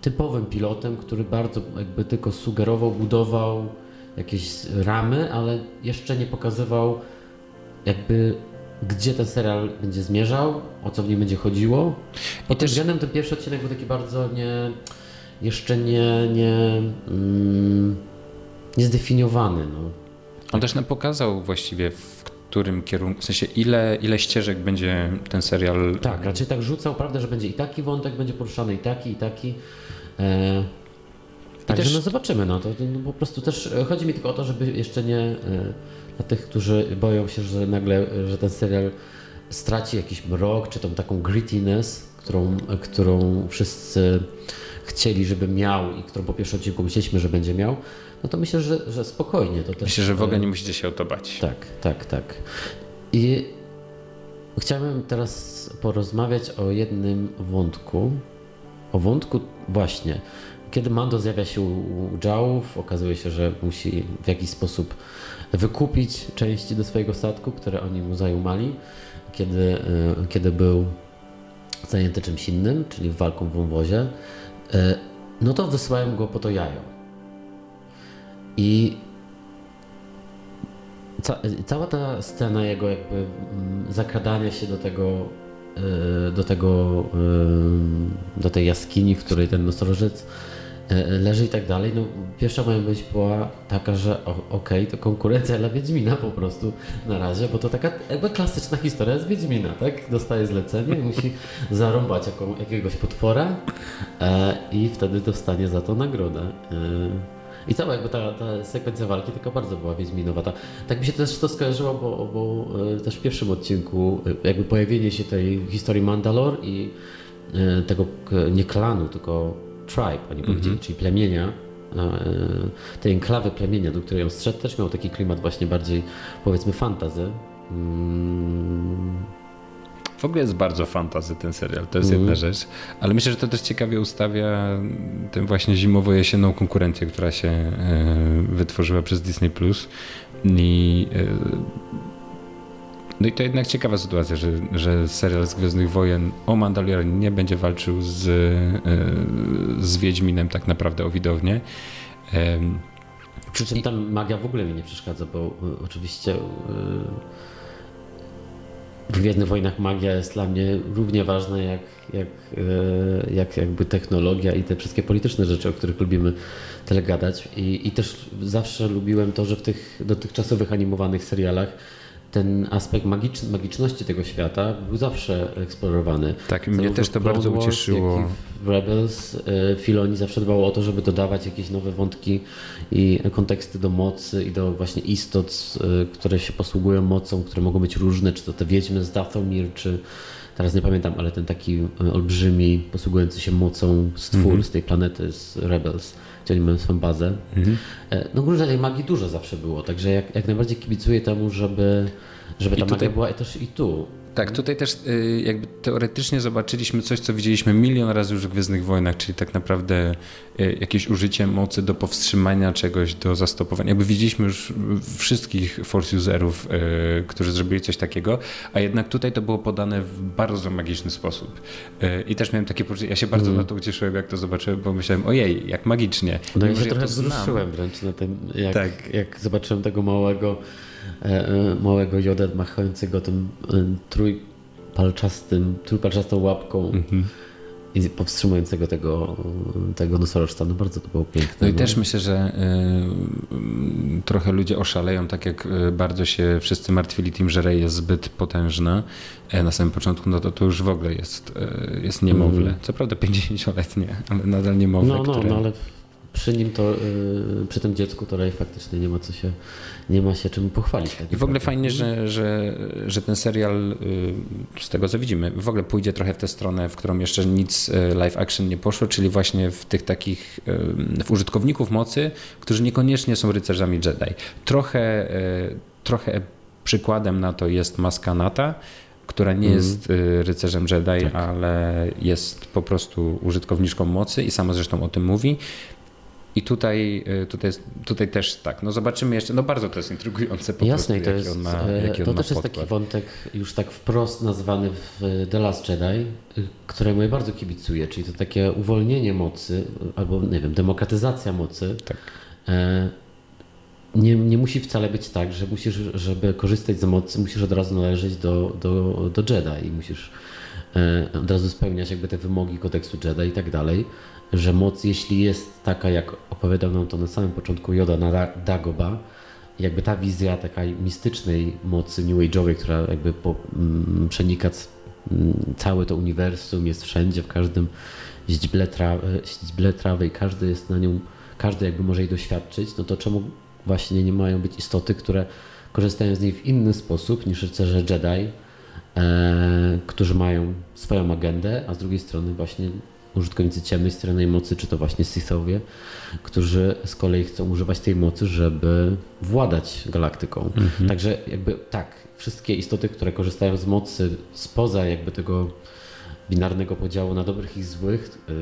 typowym pilotem, który bardzo jakby tylko sugerował, budował jakieś ramy, ale jeszcze nie pokazywał jakby gdzie ten serial będzie zmierzał, o co w nim będzie chodziło. Pod tym względem ten pierwszy odcinek był taki bardzo nie, jeszcze nie, nie, mm, niezdefiniowany. No. On też nam pokazał właściwie w którym kierunku, w sensie ile, ile ścieżek będzie ten serial. Tak, raczej tak rzucał, prawda, że będzie i taki wątek będzie poruszany, i taki, i taki. E, Także też... no zobaczymy, no to, no, po prostu też chodzi mi tylko o to, żeby jeszcze nie e, dla tych, którzy boją się, że nagle, że ten serial straci jakiś mrok, czy tą taką grittiness, którą, którą wszyscy chcieli, żeby miał i którą po pierwszym odcinku myśleliśmy, że będzie miał, no to myślę, że, że spokojnie. To też, myślę, że w ogóle nie musicie się o to bać. Tak, tak, tak. I chciałbym teraz porozmawiać o jednym wątku. O wątku właśnie, kiedy Mando zjawia się u Jałów, okazuje się, że musi w jakiś sposób wykupić części do swojego statku, które oni mu zajumali, kiedy, e, kiedy był zajęty czymś innym, czyli walką w wąwozie, e, no to wysyłają go po to jajo. I ca cała ta scena jego jakby mm, zakradania się do tego e, do tego do tej jaskini, w której ten nosorożec E, leży i tak dalej, no pierwsza moja myśl była taka, że okej, okay, to konkurencja dla Wiedźmina po prostu na razie, bo to taka jakby klasyczna historia z Wiedźmina, tak? Dostaje zlecenie i musi zarąbać jaką, jakiegoś potwora e, i wtedy dostanie za to nagrodę. E, i cała jakby ta, ta sekwencja walki taka bardzo była Wiedźminowa. Ta, tak mi się też to skojarzyło, bo, bo e, też w pierwszym odcinku e, jakby pojawienie się tej historii Mandalor i e, tego nie klanu, tylko tribe, oni powiedzieli, mm -hmm. czyli plemienia, tej enklawy plemienia, do której on strzedł, też miał taki klimat właśnie bardziej, powiedzmy, fantazy. W ogóle jest bardzo fantazy ten serial, to jest mm. jedna rzecz, ale myślę, że to też ciekawie ustawia tę właśnie zimowo-jesienną konkurencję, która się e, wytworzyła przez Disney+. Plus i e, no i to jednak ciekawa sytuacja, że, że serial z Gwiezdnych Wojen o Mandalorianie nie będzie walczył z, e, z Wiedźminem tak naprawdę o widownię. Przy czym tam magia w ogóle mi nie przeszkadza, bo oczywiście w Gwiezdnych Wojnach magia jest dla mnie równie ważna jak, jak, jak jakby technologia i te wszystkie polityczne rzeczy, o których lubimy tyle gadać. I, I też zawsze lubiłem to, że w tych dotychczasowych animowanych serialach ten aspekt magicz, magiczności tego świata był zawsze eksplorowany. Tak, mnie też to bardzo Wars, ucieszyło. w Rebels e, Filoni zawsze dbało o to, żeby dodawać jakieś nowe wątki i konteksty do mocy i do właśnie istot, e, które się posługują mocą, które mogą być różne, czy to te wiedźmy z Dathomir, czy teraz nie pamiętam, ale ten taki e, olbrzymi, posługujący się mocą stwór mm -hmm. z tej planety, z Rebels mają swoją bazę. Mhm. E, no górze tej magii dużo zawsze było, także jak, jak najbardziej kibicuję temu, żeby, żeby ta tutaj... magia była też i tu. Tak, tutaj też y, jakby teoretycznie zobaczyliśmy coś, co widzieliśmy milion razy już w Gwiezdnych Wojnach, czyli tak naprawdę y, jakieś użycie mocy do powstrzymania czegoś, do zastopowania. Jakby widzieliśmy już wszystkich Force Userów, y, którzy zrobili coś takiego, a jednak tutaj to było podane w bardzo magiczny sposób. I też miałem takie poczucie, ja się bardzo mm. na to ucieszyłem, jak to zobaczyłem, bo myślałem, ojej, jak magicznie. No i się trochę wzruszyłem wręcz na tym, jak, tak. jak zobaczyłem tego małego małego jodę machającego tym e, trójpalczastym, trójpalczastą łapką mhm. i powstrzymującego tego, tego nosorożca. No bardzo to było piękne. No i no. też myślę, że y, trochę ludzie oszaleją, tak jak bardzo się wszyscy martwili tym, że Rey jest zbyt potężna na samym początku, no to to już w ogóle jest, jest niemowlę. Mhm. Co prawda 50-letnie, ale nadal niemowlę, no, no, które... no ale przy nim to, yy, przy tym dziecku to Ray faktycznie nie ma co się, nie ma się czym pochwalić. Tak I w ogóle fajnie, że, że, że ten serial, yy, z tego co widzimy, w ogóle pójdzie trochę w tę stronę, w którą jeszcze nic yy, live action nie poszło, czyli właśnie w tych takich, w użytkowników mocy, którzy niekoniecznie są rycerzami Jedi. Trochę, trochę przykładem na to jest Maska Nata, która nie mm. jest y, rycerzem Jedi, tak. ale jest po prostu użytkowniczką mocy i sama zresztą o tym mówi. I tutaj, y, tutaj, tutaj też tak, no zobaczymy jeszcze, no bardzo to jest intrygujące po Jasne, prostu, to jest, on ma, e, jaki on to ma też podkład. jest taki wątek już tak wprost nazwany w The Last Jedi, y, któremu ja bardzo kibicuję, czyli to takie uwolnienie mocy, albo nie wiem, demokratyzacja mocy. Tak. E, nie, nie musi wcale być tak, że musisz, żeby korzystać z mocy, musisz od razu należeć do, do, do Jedi i musisz e, od razu spełniać jakby te wymogi kodeksu Jedi i tak dalej, że moc, jeśli jest taka, jak opowiadał nam to na samym początku Yoda na Dagoba, jakby ta wizja takiej mistycznej mocy New Age'owej, która jakby po, m, mm, przenika mm, całe to uniwersum, jest wszędzie, w każdym źdźble, tra, źdźble trawy i każdy jest na nią, każdy jakby może jej doświadczyć, no to czemu właśnie nie mają być istoty, które korzystają z niej w inny sposób niż rycerze Jedi, e, którzy mają swoją agendę, a z drugiej strony właśnie użytkownicy ciemnej strony mocy, czy to właśnie Sithowie, którzy z kolei chcą używać tej mocy, żeby władać galaktyką. Mhm. Także jakby tak, wszystkie istoty, które korzystają z mocy spoza jakby tego binarnego podziału na dobrych i złych, e,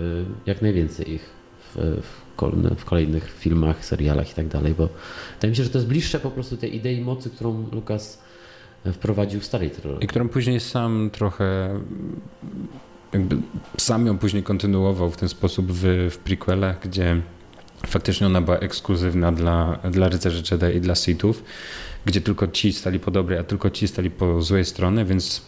jak najwięcej ich w, w w kolejnych filmach, serialach i tak dalej, bo wydaje mi się, że to jest bliższe po prostu tej idei mocy, którą Lukas e, wprowadził starej trylogii. I którą później sam trochę jakby sam ją później kontynuował w ten sposób w, w prequelach, gdzie faktycznie ona była ekskluzywna dla, dla rycerzy Jedi i dla Sithów, gdzie tylko ci stali po dobrej, a tylko ci stali po złej stronie, więc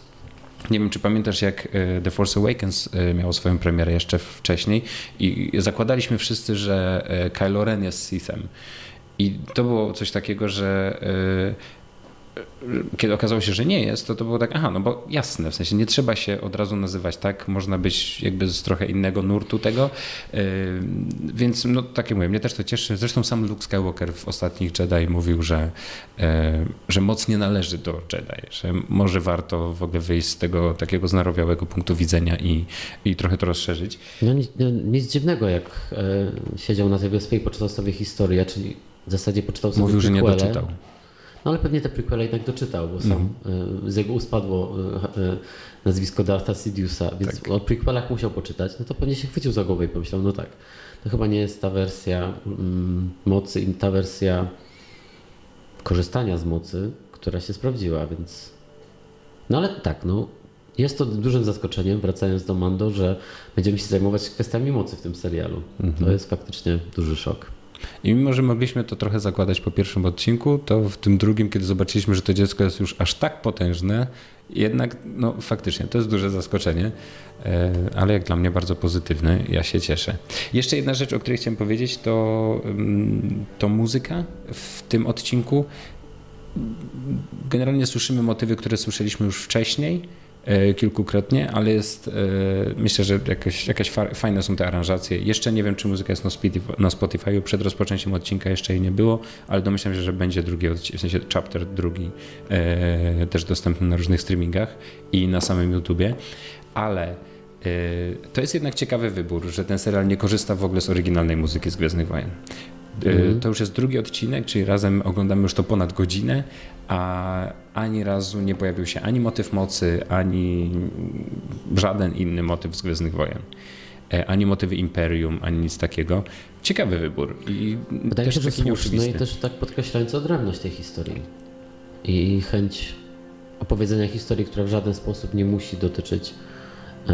nie wiem, czy pamiętasz, jak e, The Force Awakens e, miało swoją premierę jeszcze wcześniej i zakładaliśmy wszyscy, że e, Kylo Ren jest Sithem. I to było coś takiego, że kiedy okazało się, że nie jest, to to było tak, aha, no bo jasne, w sensie nie trzeba się od razu nazywać tak, można być jakby z trochę innego nurtu tego, yy, więc no tak jak mówię, mnie też to cieszy. Zresztą sam Luke Skywalker w ostatnich Jedi mówił, że, yy, że moc nie należy do Jedi, że może warto w ogóle wyjść z tego takiego znarowiałego punktu widzenia i, i trochę to rozszerzyć. No nic, no, nic dziwnego, jak e, siedział na tej wyspie i poczytał sobie historię, czyli w zasadzie poczytał sobie Mówił, że nie doczytał. No ale pewnie te prequele jednak doczytał, bo sam mm. z jego ust padło e, e, nazwisko Dartha Sidiousa, więc tak. o prequelach musiał poczytać, no to pewnie się chwycił za głowę i pomyślał, no tak, to chyba nie jest ta wersja mm, mocy i ta wersja korzystania z mocy, która się sprawdziła, więc... No ale tak, no jest to dużym zaskoczeniem, wracając do Mando, że będziemy się zajmować kwestiami mocy w tym serialu. To jest faktycznie duży szok. I mimo, że mogliśmy to trochę zakładać po pierwszym odcinku, to w tym drugim, kiedy zobaczyliśmy, że to dziecko jest już aż tak potężne, jednak no, faktycznie to jest duże zaskoczenie, e, ale jak dla mnie bardzo pozytywne. Ja się cieszę. Jeszcze jedna rzecz, o której chciałem powiedzieć, to, mm, to muzyka w tym odcinku. Generalnie słyszymy motywy, które słyszeliśmy już wcześniej kilkukrotnie, ale jest, e, myślę, że jakoś, jakaś fajne są te aranżacje. Jeszcze nie wiem, czy muzyka jest na Spotify, przed rozpoczęciem odcinka jeszcze jej nie było, ale domyślam się, że będzie drugi, w sensie chapter drugi e, też dostępny na różnych streamingach i na samym YouTubie, ale to jest jednak ciekawy wybór, że ten serial nie korzysta w ogóle z oryginalnej muzyki z Gwiezdnych Wojen. Mm. To już jest drugi odcinek, czyli razem oglądamy już to ponad godzinę, a ani razu nie pojawił się ani motyw mocy, ani żaden inny motyw z Gwiezdnych Wojen. E, ani motywy Imperium, ani nic takiego. Ciekawy wybór. I Wydaje mi się, że słuszny no i też tak podkreślający odrębność tej historii. I chęć opowiedzenia historii, która w żaden sposób nie musi dotyczyć e,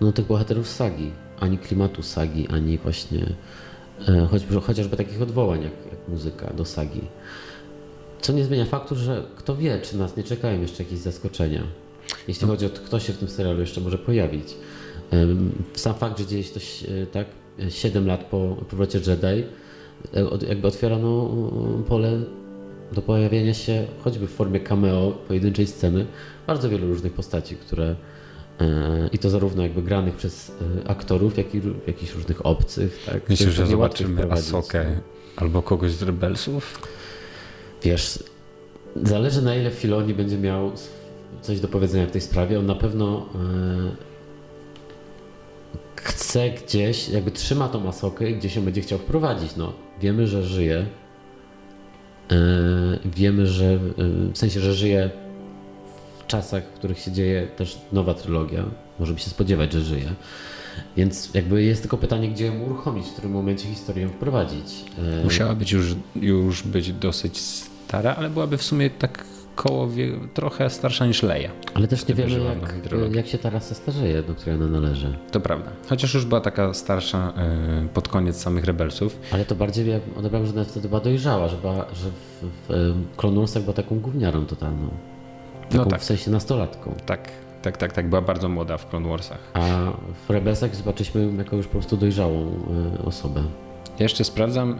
no, tych bohaterów sagi, ani klimatu sagi, ani właśnie e, chociażby takich odwołań jak, jak muzyka do sagi. Co nie zmienia faktu, że kto wie, czy nas nie czekają jeszcze jakieś zaskoczenia. Jeśli chodzi o to, kto się w tym serialu jeszcze może pojawić. Sam fakt, że dzieje się to tak 7 lat po powrocie Jedi, e, jakby otwierano pole do pojawienia się choćby w formie cameo pojedynczej sceny bardzo wielu różnych postaci, które E, I to zarówno jakby granych przez e, aktorów, jak i jakichś różnych obcych. Tak? Myślę, że zobaczymy Asokę no. albo kogoś z Rebelsów? Wiesz, zależy na ile Filoni będzie miał coś do powiedzenia w tej sprawie. On na pewno e, chce gdzieś, jakby trzyma tą Asokę i gdzieś ją będzie chciał wprowadzić. No, wiemy, że żyje. Wiemy, że w sensie, że żyje czasach, w których się dzieje też nowa trylogia. Możemy się spodziewać, że żyje. Więc jakby jest tylko pytanie, gdzie ją uruchomić, w którym momencie historię wprowadzić. Musiała być już, już być dosyć stara, ale byłaby w sumie tak koło trochę starsza niż Leia. Ale też nie wiemy, jak, jak się ta rasa starzeje, do której ona należy. To prawda. Chociaż już była taka starsza e, pod koniec samych Rebelsów. Ale to bardziej ja odebrałem, że wtedy była dojrzała, że, była, że w, w była taką gówniarą totalną. Taką no tak. w sensie nastolatką. Tak, tak, tak, tak. Była bardzo młoda w Clone Warsach. A w Rebelsach zobaczyliśmy jako już po prostu dojrzałą y, osobę. Ja jeszcze sprawdzam.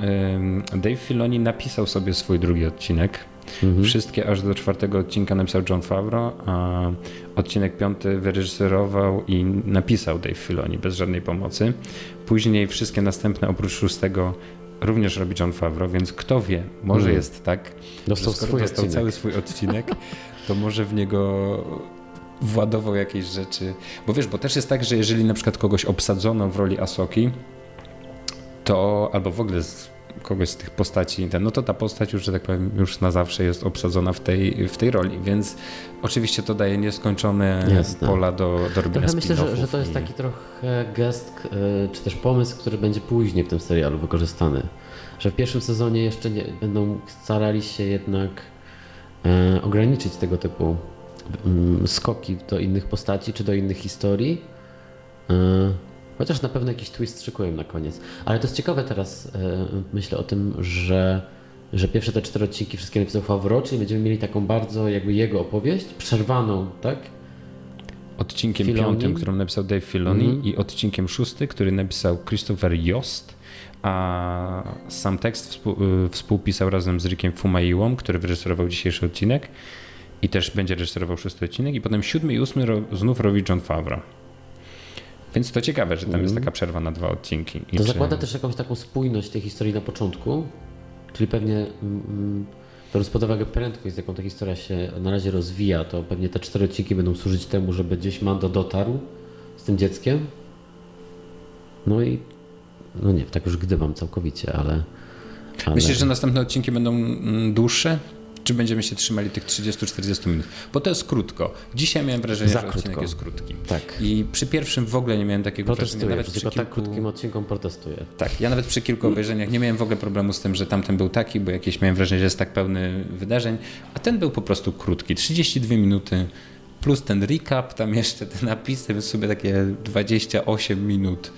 Dave Filoni napisał sobie swój drugi odcinek. Mhm. Wszystkie aż do czwartego odcinka napisał John Favreau, a odcinek piąty wyreżyserował i napisał Dave Filoni bez żadnej pomocy. Później wszystkie następne oprócz szóstego również robi John Favreau, więc kto wie, może mhm. jest tak, dostał, swój dostał cały swój odcinek, to może w niego władował jakieś rzeczy. Bo wiesz, bo też jest tak, że jeżeli na przykład kogoś obsadzono w roli Asoki, to albo w ogóle z kogoś z tych postaci, no to ta postać już, że tak powiem, już na zawsze jest obsadzona w tej, w tej roli, więc oczywiście to daje nieskończone Jasne. pola do, do robienia Trochę myślę, że, że to jest taki trochę gest, e, czy też pomysł, który będzie później w tym serialu wykorzystany. Że w pierwszym sezonie jeszcze nie, będą starali się jednak E, ograniczyć tego typu mm, skoki do innych postaci czy do innych historii. E, chociaż na pewno jakiś twist szykują na koniec. Ale to jest ciekawe teraz, e, myślę o tym, że, że pierwsze te cztery odcinki wszystkie napisał Favreau, czyli będziemy mieli taką bardzo jakby jego opowieść, przerwaną, tak? Odcinkiem Filoni. piątym, którą napisał Dave Filoni mm i odcinkiem szósty, który napisał Christopher Yost a sam tekst y, współpisał razem z Rickiem Fumaiłą, który wyreżyserował dzisiejszy odcinek i też będzie reżyserował szósty odcinek i potem siódmy i ósmy znów robi John Favreau. Więc to ciekawe, że tam mm. jest mhm. taka przerwa na dwa odcinki. To zakłada też jakąś taką spójność tej historii na początku, czyli pewnie mm, biorąc pod uwagę prędkość, z jaką ta historia się na razie rozwija, to pewnie te cztery odcinki będą służyć temu, żeby gdzieś Mando dotarł z tym dzieckiem. No i no nie, tak już gdybam całkowicie, ale, ale... Myślisz, że następne odcinki będą mm, dłuższe? Czy będziemy się trzymali tych 30-40 minut? Bo to jest krótko. Dzisiaj miałem wrażenie, Za że odcinek krótko. jest krótki. Tak. I przy pierwszym w ogóle nie miałem takiego wrażenia. Nawet przy kilku... tak krótkim odcinkom protestuję. Tak, ja nawet przy kilku obejrzeniach nie miałem w ogóle problemu z tym, że tamten był taki, bo jakieś miałem wrażenie, że jest tak pełny wydarzeń, a ten był po prostu krótki. 32 minuty plus ten recap, tam jeszcze te napisy, więc sobie takie 28 minut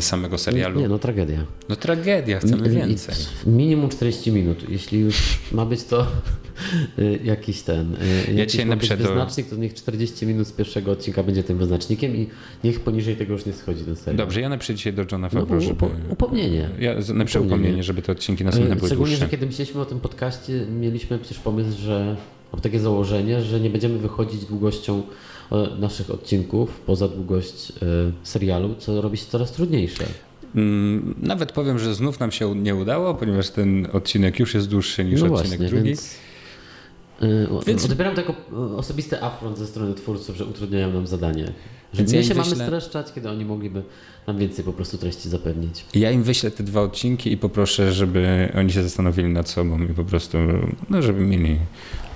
samego serialu. Nie, no tragedia. No tragedia, chcemy więcej. Minimum 40 minut. Jeśli już ma być to y, jakiś ten, y, ja jakiś ma być wyznacznik, to niech 40 minut z pierwszego odcinka będzie tym wyznacznikiem i niech poniżej tego już nie schodzi ten serial. Dobrze, ja napiszę dzisiaj do Johna Favreau, no, żeby... Upomnienie. Ja napiszę upomnienie. upomnienie, żeby te odcinki następne były Szczególnie, że kiedy myśleliśmy o tym podcaście, mieliśmy przecież pomysł, że takie założenie, że nie będziemy wychodzić długością naszych odcinków poza długość e, serialu, co robi się coraz trudniejsze. Mm, nawet powiem, że znów nam się nie udało, ponieważ ten odcinek już jest dłuższy niż no odcinek właśnie, drugi. Więc... E, więc... Odbieram to jako osobisty afront ze strony twórców, że utrudniają nam zadanie. Że Więc my ja się wyślę... mamy streszczać, kiedy oni mogliby nam więcej po prostu treści zapewnić. Ja im wyślę te dwa odcinki i poproszę, żeby oni się zastanowili nad sobą i po prostu, no, żeby mieli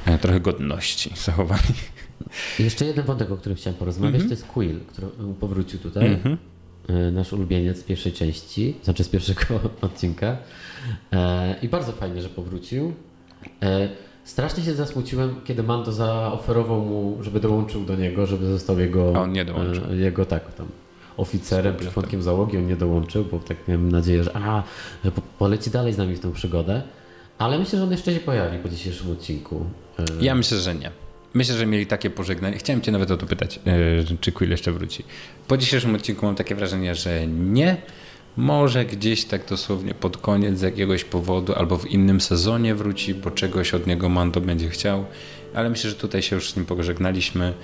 e, trochę godności zachowani. Jeszcze jeden wątek, o którym chciałem porozmawiać, mm -hmm. to jest Quill, który powrócił tutaj. Mm -hmm. Nasz ulubieniec z pierwszej części, znaczy z pierwszego odcinka. E, I bardzo fajnie, że powrócił. E, strasznie się zasmuciłem, kiedy Mando zaoferował mu, żeby dołączył do niego, żeby został jego. A on nie dołączył. Jego tak, tam oficerem czy członkiem załogi. On nie dołączył, bo tak miałem nadzieję, że, a, że poleci dalej z nami w tę przygodę. Ale myślę, że on jeszcze się pojawi po dzisiejszym odcinku. Ja myślę, że nie. Myślę, że mieli takie pożegnanie. Chciałem Cię nawet o to pytać, e, czy Quill jeszcze wróci. Po dzisiejszym odcinku mam takie wrażenie, że nie. Może gdzieś tak dosłownie pod koniec z jakiegoś powodu albo w innym sezonie wróci, bo czegoś od niego Mando będzie chciał. Ale myślę, że tutaj się już z nim pożegnaliśmy.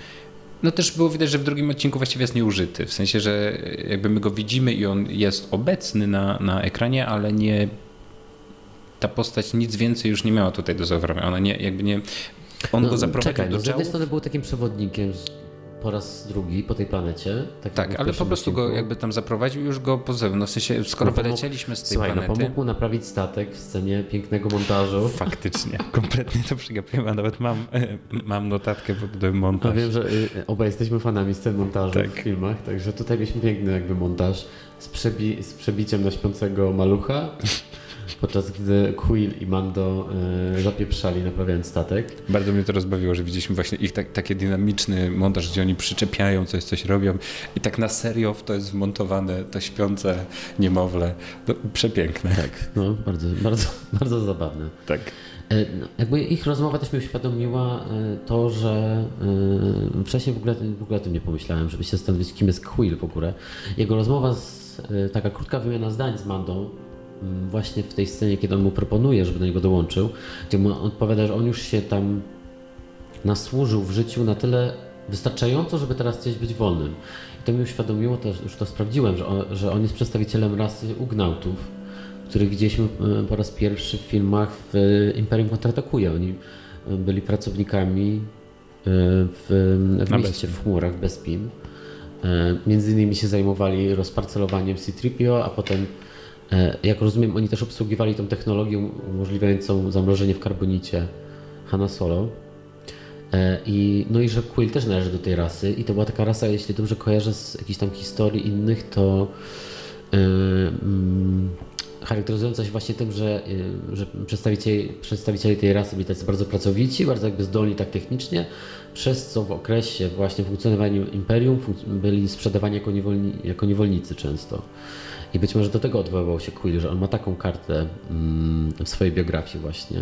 No też było widać, że w drugim odcinku właściwie jest nieużyty. W sensie, że jakby my go widzimy i on jest obecny na, na ekranie, ale nie ta postać nic więcej już nie miała tutaj do zaoferowania. Ona nie, jakby nie. On no, go zaprowadził czekaj, do no, Z jednej działu. strony był takim przewodnikiem po raz drugi po tej planecie. Tak, Tak, ale po prostu go odcinku. jakby tam zaprowadził i już go pozowił. No w sensie, skoro No wylecieliśmy z tej Słuchaj, no planety. pomógł mu naprawić statek w scenie pięknego montażu. Faktycznie, kompletnie to przegapiłem, a nawet mam, mam notatkę pod No montaż. wiem, że y, obaj jesteśmy fanami scen montażu Tak. w filmach, także tutaj mieliśmy piękny jakby montaż z, przebi- z przebiciem na śpiącego malucha, podczas gdy Quill i Mando y, zapieprzali naprawiając statek. Bardzo mnie to rozbawiło, że widzieliśmy właśnie ich tak, taki dynamiczny montaż, gdzie oni przyczepiają coś, coś robią i tak na serio w to jest wmontowane to śpiące niemowlę. No, przepiękne. Tak, no bardzo, bardzo, bardzo zabawne. Tak. E, no, Jakby ich rozmowa też mi uświadomiła e, to, że wcześniej w ogóle, w ogóle o tym nie pomyślałem, żeby się zastanowić, kim jest Quill w ogóle. Jego rozmowa, z, taka krótka wymiana zdań z Mandą, właśnie w tej scenie, kiedy on mu proponuje, żeby do niego dołączył, gdzie mu odpowiada, że on już się tam nasłużył w życiu na tyle wystarczająco, żeby teraz chcieć być wolnym. I to mi uświadomiło, też już to sprawdziłem, że on, że on jest przedstawicielem rasy Ugnautów, których widzieliśmy e, po raz pierwszy w filmach w e, Imperium Kontratakuje. Oni e, byli pracownikami e, w, w mieście, w chmurach, w Bespin. Między innymi się zajmowali rozparcelowaniem C-3PO, a potem, jak rozumiem, oni też obsługiwali tą technologię umożliwiającą zamrożenie w karbonicie Hanna Solo. E, I, no i że Quill też należy do tej rasy i to była taka rasa, jeśli dobrze kojarzę z jakichś tam historii innych, to e, mm, charakteryzująca się właśnie tym, że, y, że przedstawiciele tej rasy byli tacy bardzo pracowici, bardzo jakby zdolni tak technicznie, przez co w okresie właśnie funkcjonowania imperium byli sprzedawani jako, niewolni, jako niewolnicy często. I być może do tego odwoływał się Quill, że on ma taką kartę mm, w swojej biografii właśnie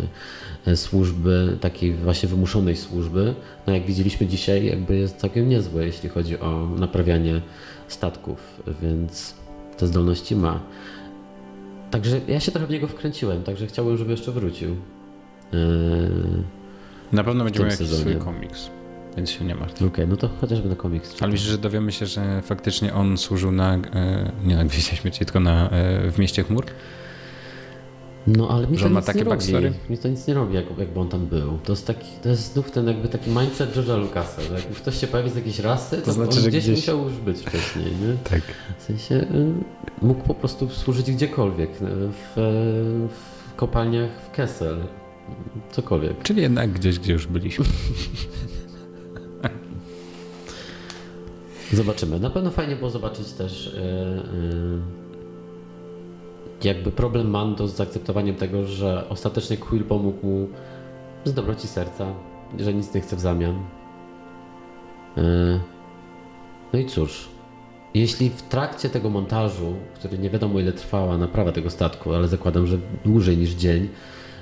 e, służby, takiej właśnie wymuszonej służby. No jak widzieliśmy dzisiaj, jakby jest całkiem niezłe, jeśli chodzi o naprawianie statków, więc te zdolności ma. Także ja się trochę w niego wkręciłem, także chciałbym, żeby jeszcze wrócił. Eee, Na pewno będzie tym miał jakiś swój komiks, więc się nie martw. Okej, no to chociażby na komiks. Ale myślę, że dowiemy się, że faktycznie on służył na, e, nie na Gwieździe Śmierci, tylko na, e, w Mieście Chmur? No ale mi Że to nic nie robi. Mi to nic nie robi, jak, jakby on tam był. To jest, taki, to jest znów ten jakby taki mindset George'a Lucasa, że jak ktoś się pojawi z jakiejś rasy, to, znaczy, on gdzieś, gdzieś- musiał już być wcześniej, nie? Tak. W sensie y, mógł po prostu służyć gdziekolwiek, y, w, w kopalniach w Kessel, cokolwiek. Czyli jednak gdzieś, gdzie już byliśmy. Zobaczymy. Na pewno fajnie było zobaczyć też y, y, jakby problem Mando z zaakceptowaniem tego, że ostatecznie Quill pomógł mu z dobroci serca, że nic nie chce w zamian. Y, no i cóż, jeśli w trakcie tego montażu, który nie wiadomo ile trwała naprawa tego statku, ale zakładam, że dłużej niż dzień,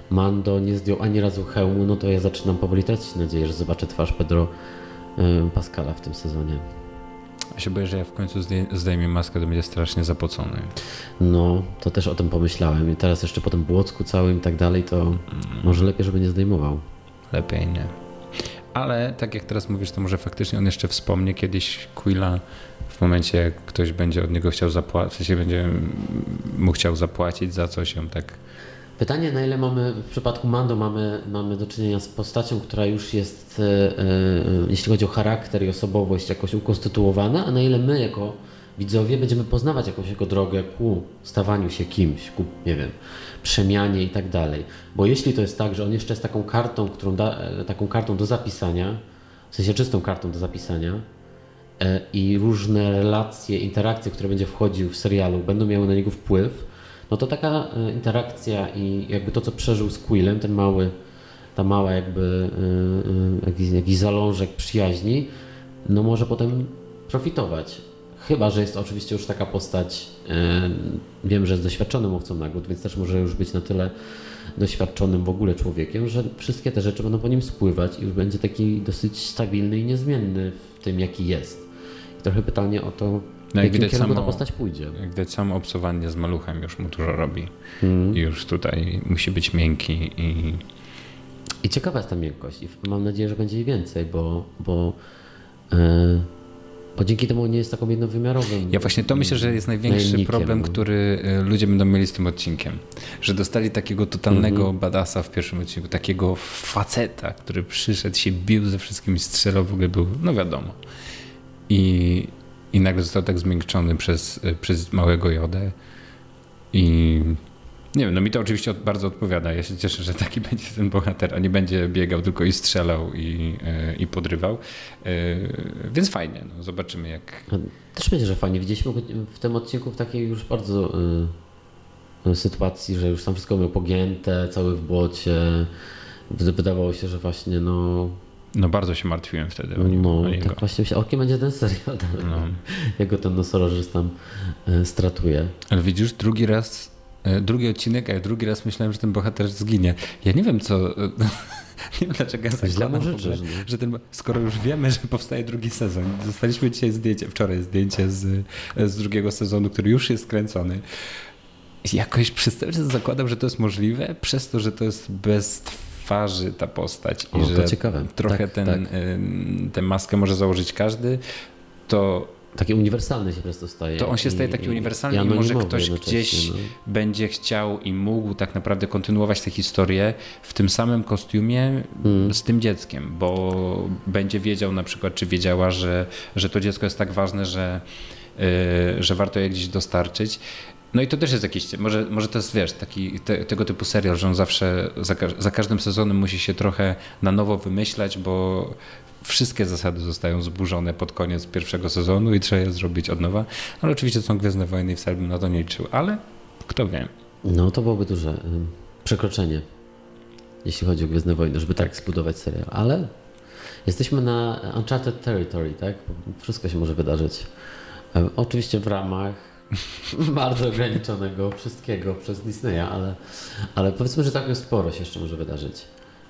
Mando nie zdjął ani razu hełmu, no to ja zaczynam powoli tracić nadzieję, że zobaczę twarz Pedro Pascala w tym sezonie. Ja się boję, że ja w końcu zdej- zdejmie maskę, to będzie strasznie zapocony. No, to też o tym pomyślałem. I teraz jeszcze po tym błocku całym i tak dalej, to może lepiej, żeby nie zdejmował. Lepiej nie. Ale tak jak teraz mówisz, to może faktycznie on jeszcze wspomnie kiedyś Quilla w momencie, jak ktoś będzie od niego chciał zapłacić, w sensie będzie mu chciał zapłacić za coś, on tak Pytanie, na ile mamy, w przypadku Mando mamy, mamy do czynienia z postacią, która już jest, e, e, jeśli chodzi o charakter i osobowość, jakoś ukonstytuowana, a na ile my jako widzowie będziemy poznawać jakąś jego drogę ku stawaniu się kimś, ku, nie wiem, przemianie i tak dalej. Bo jeśli to jest tak, że on jeszcze jest taką kartą, którą da, e, taką kartą do zapisania, w sensie czystą kartą do zapisania, e, i różne relacje, interakcje, które będzie wchodził w serialu, będą miały na niego wpływ, no to taka e, interakcja i jakby to, co przeżył z Quillem, ten mały, ta mała jakby e, e, jakiś, jakiś zalążek przyjaźni, no może potem profitować. Chyba, że jest oczywiście już taka postać, wiem, że jest doświadczonym łowcą nagród, więc też może już być na tyle doświadczonym w ogóle człowiekiem, że wszystkie te rzeczy będą po nim spływać i już będzie taki dosyć stabilny i niezmienny w tym, jaki jest. I trochę pytanie o to, No jak widać kierunku ta samo- postać pójdzie. jak widać samo obcowanie z maluchem już mu dużo robi. I już tutaj musi być miękki i I ciekawa jest ta miękkość i mam nadzieję, że będzie jej więcej, bo, bo E, bo dzięki temu nie jest taką jednowymiarowym. Ja właśnie to myślę, że jest największy problem, który y, ludzie będą mieli z tym odcinkiem. Że dostali takiego totalnego Mhm. badasa w pierwszym odcinku, takiego faceta, który przyszedł, się bił ze wszystkimi, strzelał, w ogóle był, no wiadomo. I, i nagle został tak zmiękczony przez, y, przez małego Jodę. I nie wiem, no mi to oczywiście bardzo odpowiada. Ja się cieszę, że taki będzie ten bohater, a nie będzie biegał tylko i strzelał i, y, i podrywał. Y, Więc fajnie, no, zobaczymy jak, Też będzie, że fajnie. Widzieliśmy w tym odcinku w takiej już bardzo y, sytuacji, że już tam wszystko miał pogięte, cały w błocie. Wy- Wydawało się, że właśnie no, No bardzo się martwiłem wtedy o, nim, no tak właśnie myślę, o kim będzie ten serial. No. Jak go ten nosorożec tam y, stratuje. Ale widzisz, drugi raz, e, drugi odcinek, a ja drugi raz myślałem, że ten bohater zginie. Ja nie wiem co, e, nie wiem dlaczego ja zakładam mu życzysz, no. że ten, skoro już wiemy, że powstaje drugi sezon, dostaliśmy dzisiaj zdjęcie, wczoraj zdjęcie z, z drugiego sezonu, który już jest kręcony. I Jakoś przez cały zakładam, że to jest możliwe, przez to, że to jest bez twarzy ta postać i O, to że trochę Tak, ten, tak. tę maskę może założyć każdy, to Taki uniwersalny się po prostu staje. to on się staje taki uniwersalny i może anonimowy ktoś jednocześnie, gdzieś no. będzie chciał i mógł tak naprawdę kontynuować tę historię w tym samym kostiumie Mm. z tym dzieckiem, bo będzie wiedział na przykład, czy wiedziała, że, że to dziecko jest tak ważne, że, yy, że warto je gdzieś dostarczyć. No i to też jest jakiś, może, może to jest, wiesz, taki te, tego typu serial, że on zawsze, za, za każdym sezonem musi się trochę na nowo wymyślać, bo wszystkie zasady zostają zburzone pod koniec pierwszego sezonu i trzeba je zrobić od nowa. Ale oczywiście są Gwiezdne Wojny i wcale bym na to nie liczył, ale kto wie. No to byłoby duże ym, przekroczenie, jeśli chodzi o Gwiezdne Wojny, żeby tak, zbudować serial. Ale jesteśmy na Uncharted Territory, tak? Wszystko się może wydarzyć. E, Oczywiście w ramach bardzo ograniczonego wszystkiego przez Disneya, ale, ale powiedzmy, że całkiem sporo się jeszcze może wydarzyć.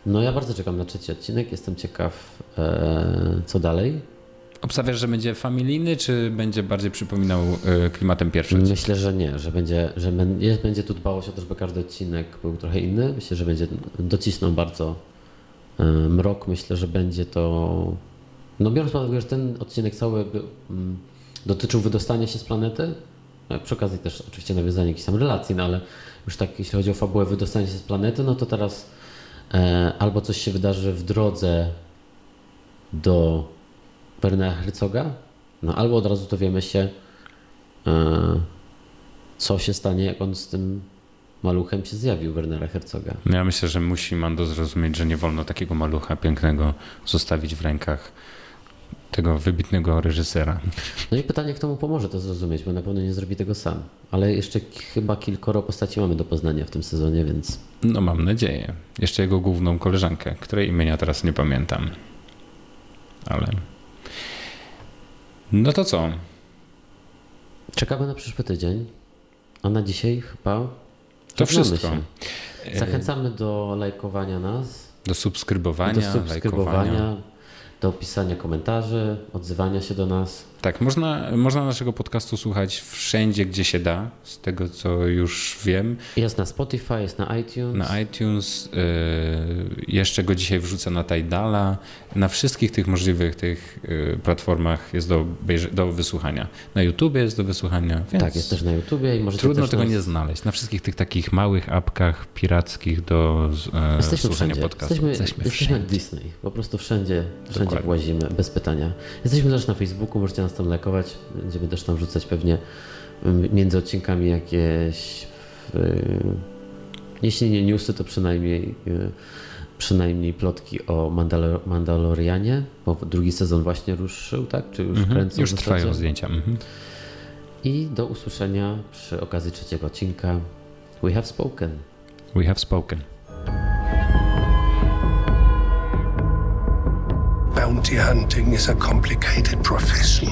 No ja bardzo czekam na trzeci odcinek, jestem ciekaw e, co dalej. Obstawiasz, że będzie familijny, czy będzie bardziej przypominał e, klimatem pierwszy odcinek? Myślę, że nie, że będzie, że jest, będzie tu dbałość o to, żeby każdy odcinek był trochę inny. Myślę, że będzie docisnął bardzo e, mrok. Myślę, że będzie to. No biorąc pod uwagę, że ten odcinek cały jakby, mm, dotyczył wydostania się z planety. E, Przy okazji też oczywiście nawiązania jakichś tam relacji, no ale już tak jeśli chodzi o fabułę wydostania się z planety, no to teraz e, albo coś się wydarzy w drodze do Wernera Herzoga, no albo od razu dowiemy się, e, co się stanie, jak on z tym maluchem się zjawił Wernera Herzoga. No Ja myślę, że musi Mando zrozumieć, że nie wolno takiego malucha pięknego zostawić w rękach tego wybitnego reżysera. No i pytanie, kto mu pomoże to zrozumieć, bo na pewno nie zrobi tego sam. Ale jeszcze chyba kilkoro postaci mamy do poznania w tym sezonie, więc No mam nadzieję. Jeszcze jego główną koleżankę, której imienia teraz nie pamiętam. Ale... No to co? czekamy na przyszły tydzień. A na dzisiaj chyba To wszystko. Się. Zachęcamy do lajkowania nas, Do subskrybowania, do subskrybowania, lajkowania. Do pisania komentarzy, odzywania się do nas. Tak, można, można naszego podcastu słuchać wszędzie, gdzie się da, z tego co już wiem. Jest na Spotify, jest na iTunes. Na iTunes, yy, jeszcze go dzisiaj wrzucę na Tidala. Na wszystkich tych możliwych tych yy, platformach jest do, do wysłuchania. Na YouTube jest do wysłuchania, Tak, jest też na YouTubie i możecie trudno tego nas... nie znaleźć. Na wszystkich tych takich małych apkach pirackich do e, Jesteśmy słuchania wszędzie. podcastu. Jesteśmy, jesteśmy, jak Disney. Po prostu wszędzie, wszędzie Dokładnie. włazimy, bez pytania. Jesteśmy też na Facebooku, możecie nas tam lajkować. Będziemy też tam wrzucać pewnie mm, między odcinkami jakieś y, jeśli nie newsy, to przynajmniej y, przynajmniej plotki o Mandalor- Mandalorianie, bo drugi sezon właśnie ruszył, tak? Czy już Mhm. kręcą Już trwają zasadzie? zdjęcia. Mhm. I do usłyszenia przy okazji trzeciego odcinka We Have Spoken. We have spoken. Bounty hunting is a complicated profession.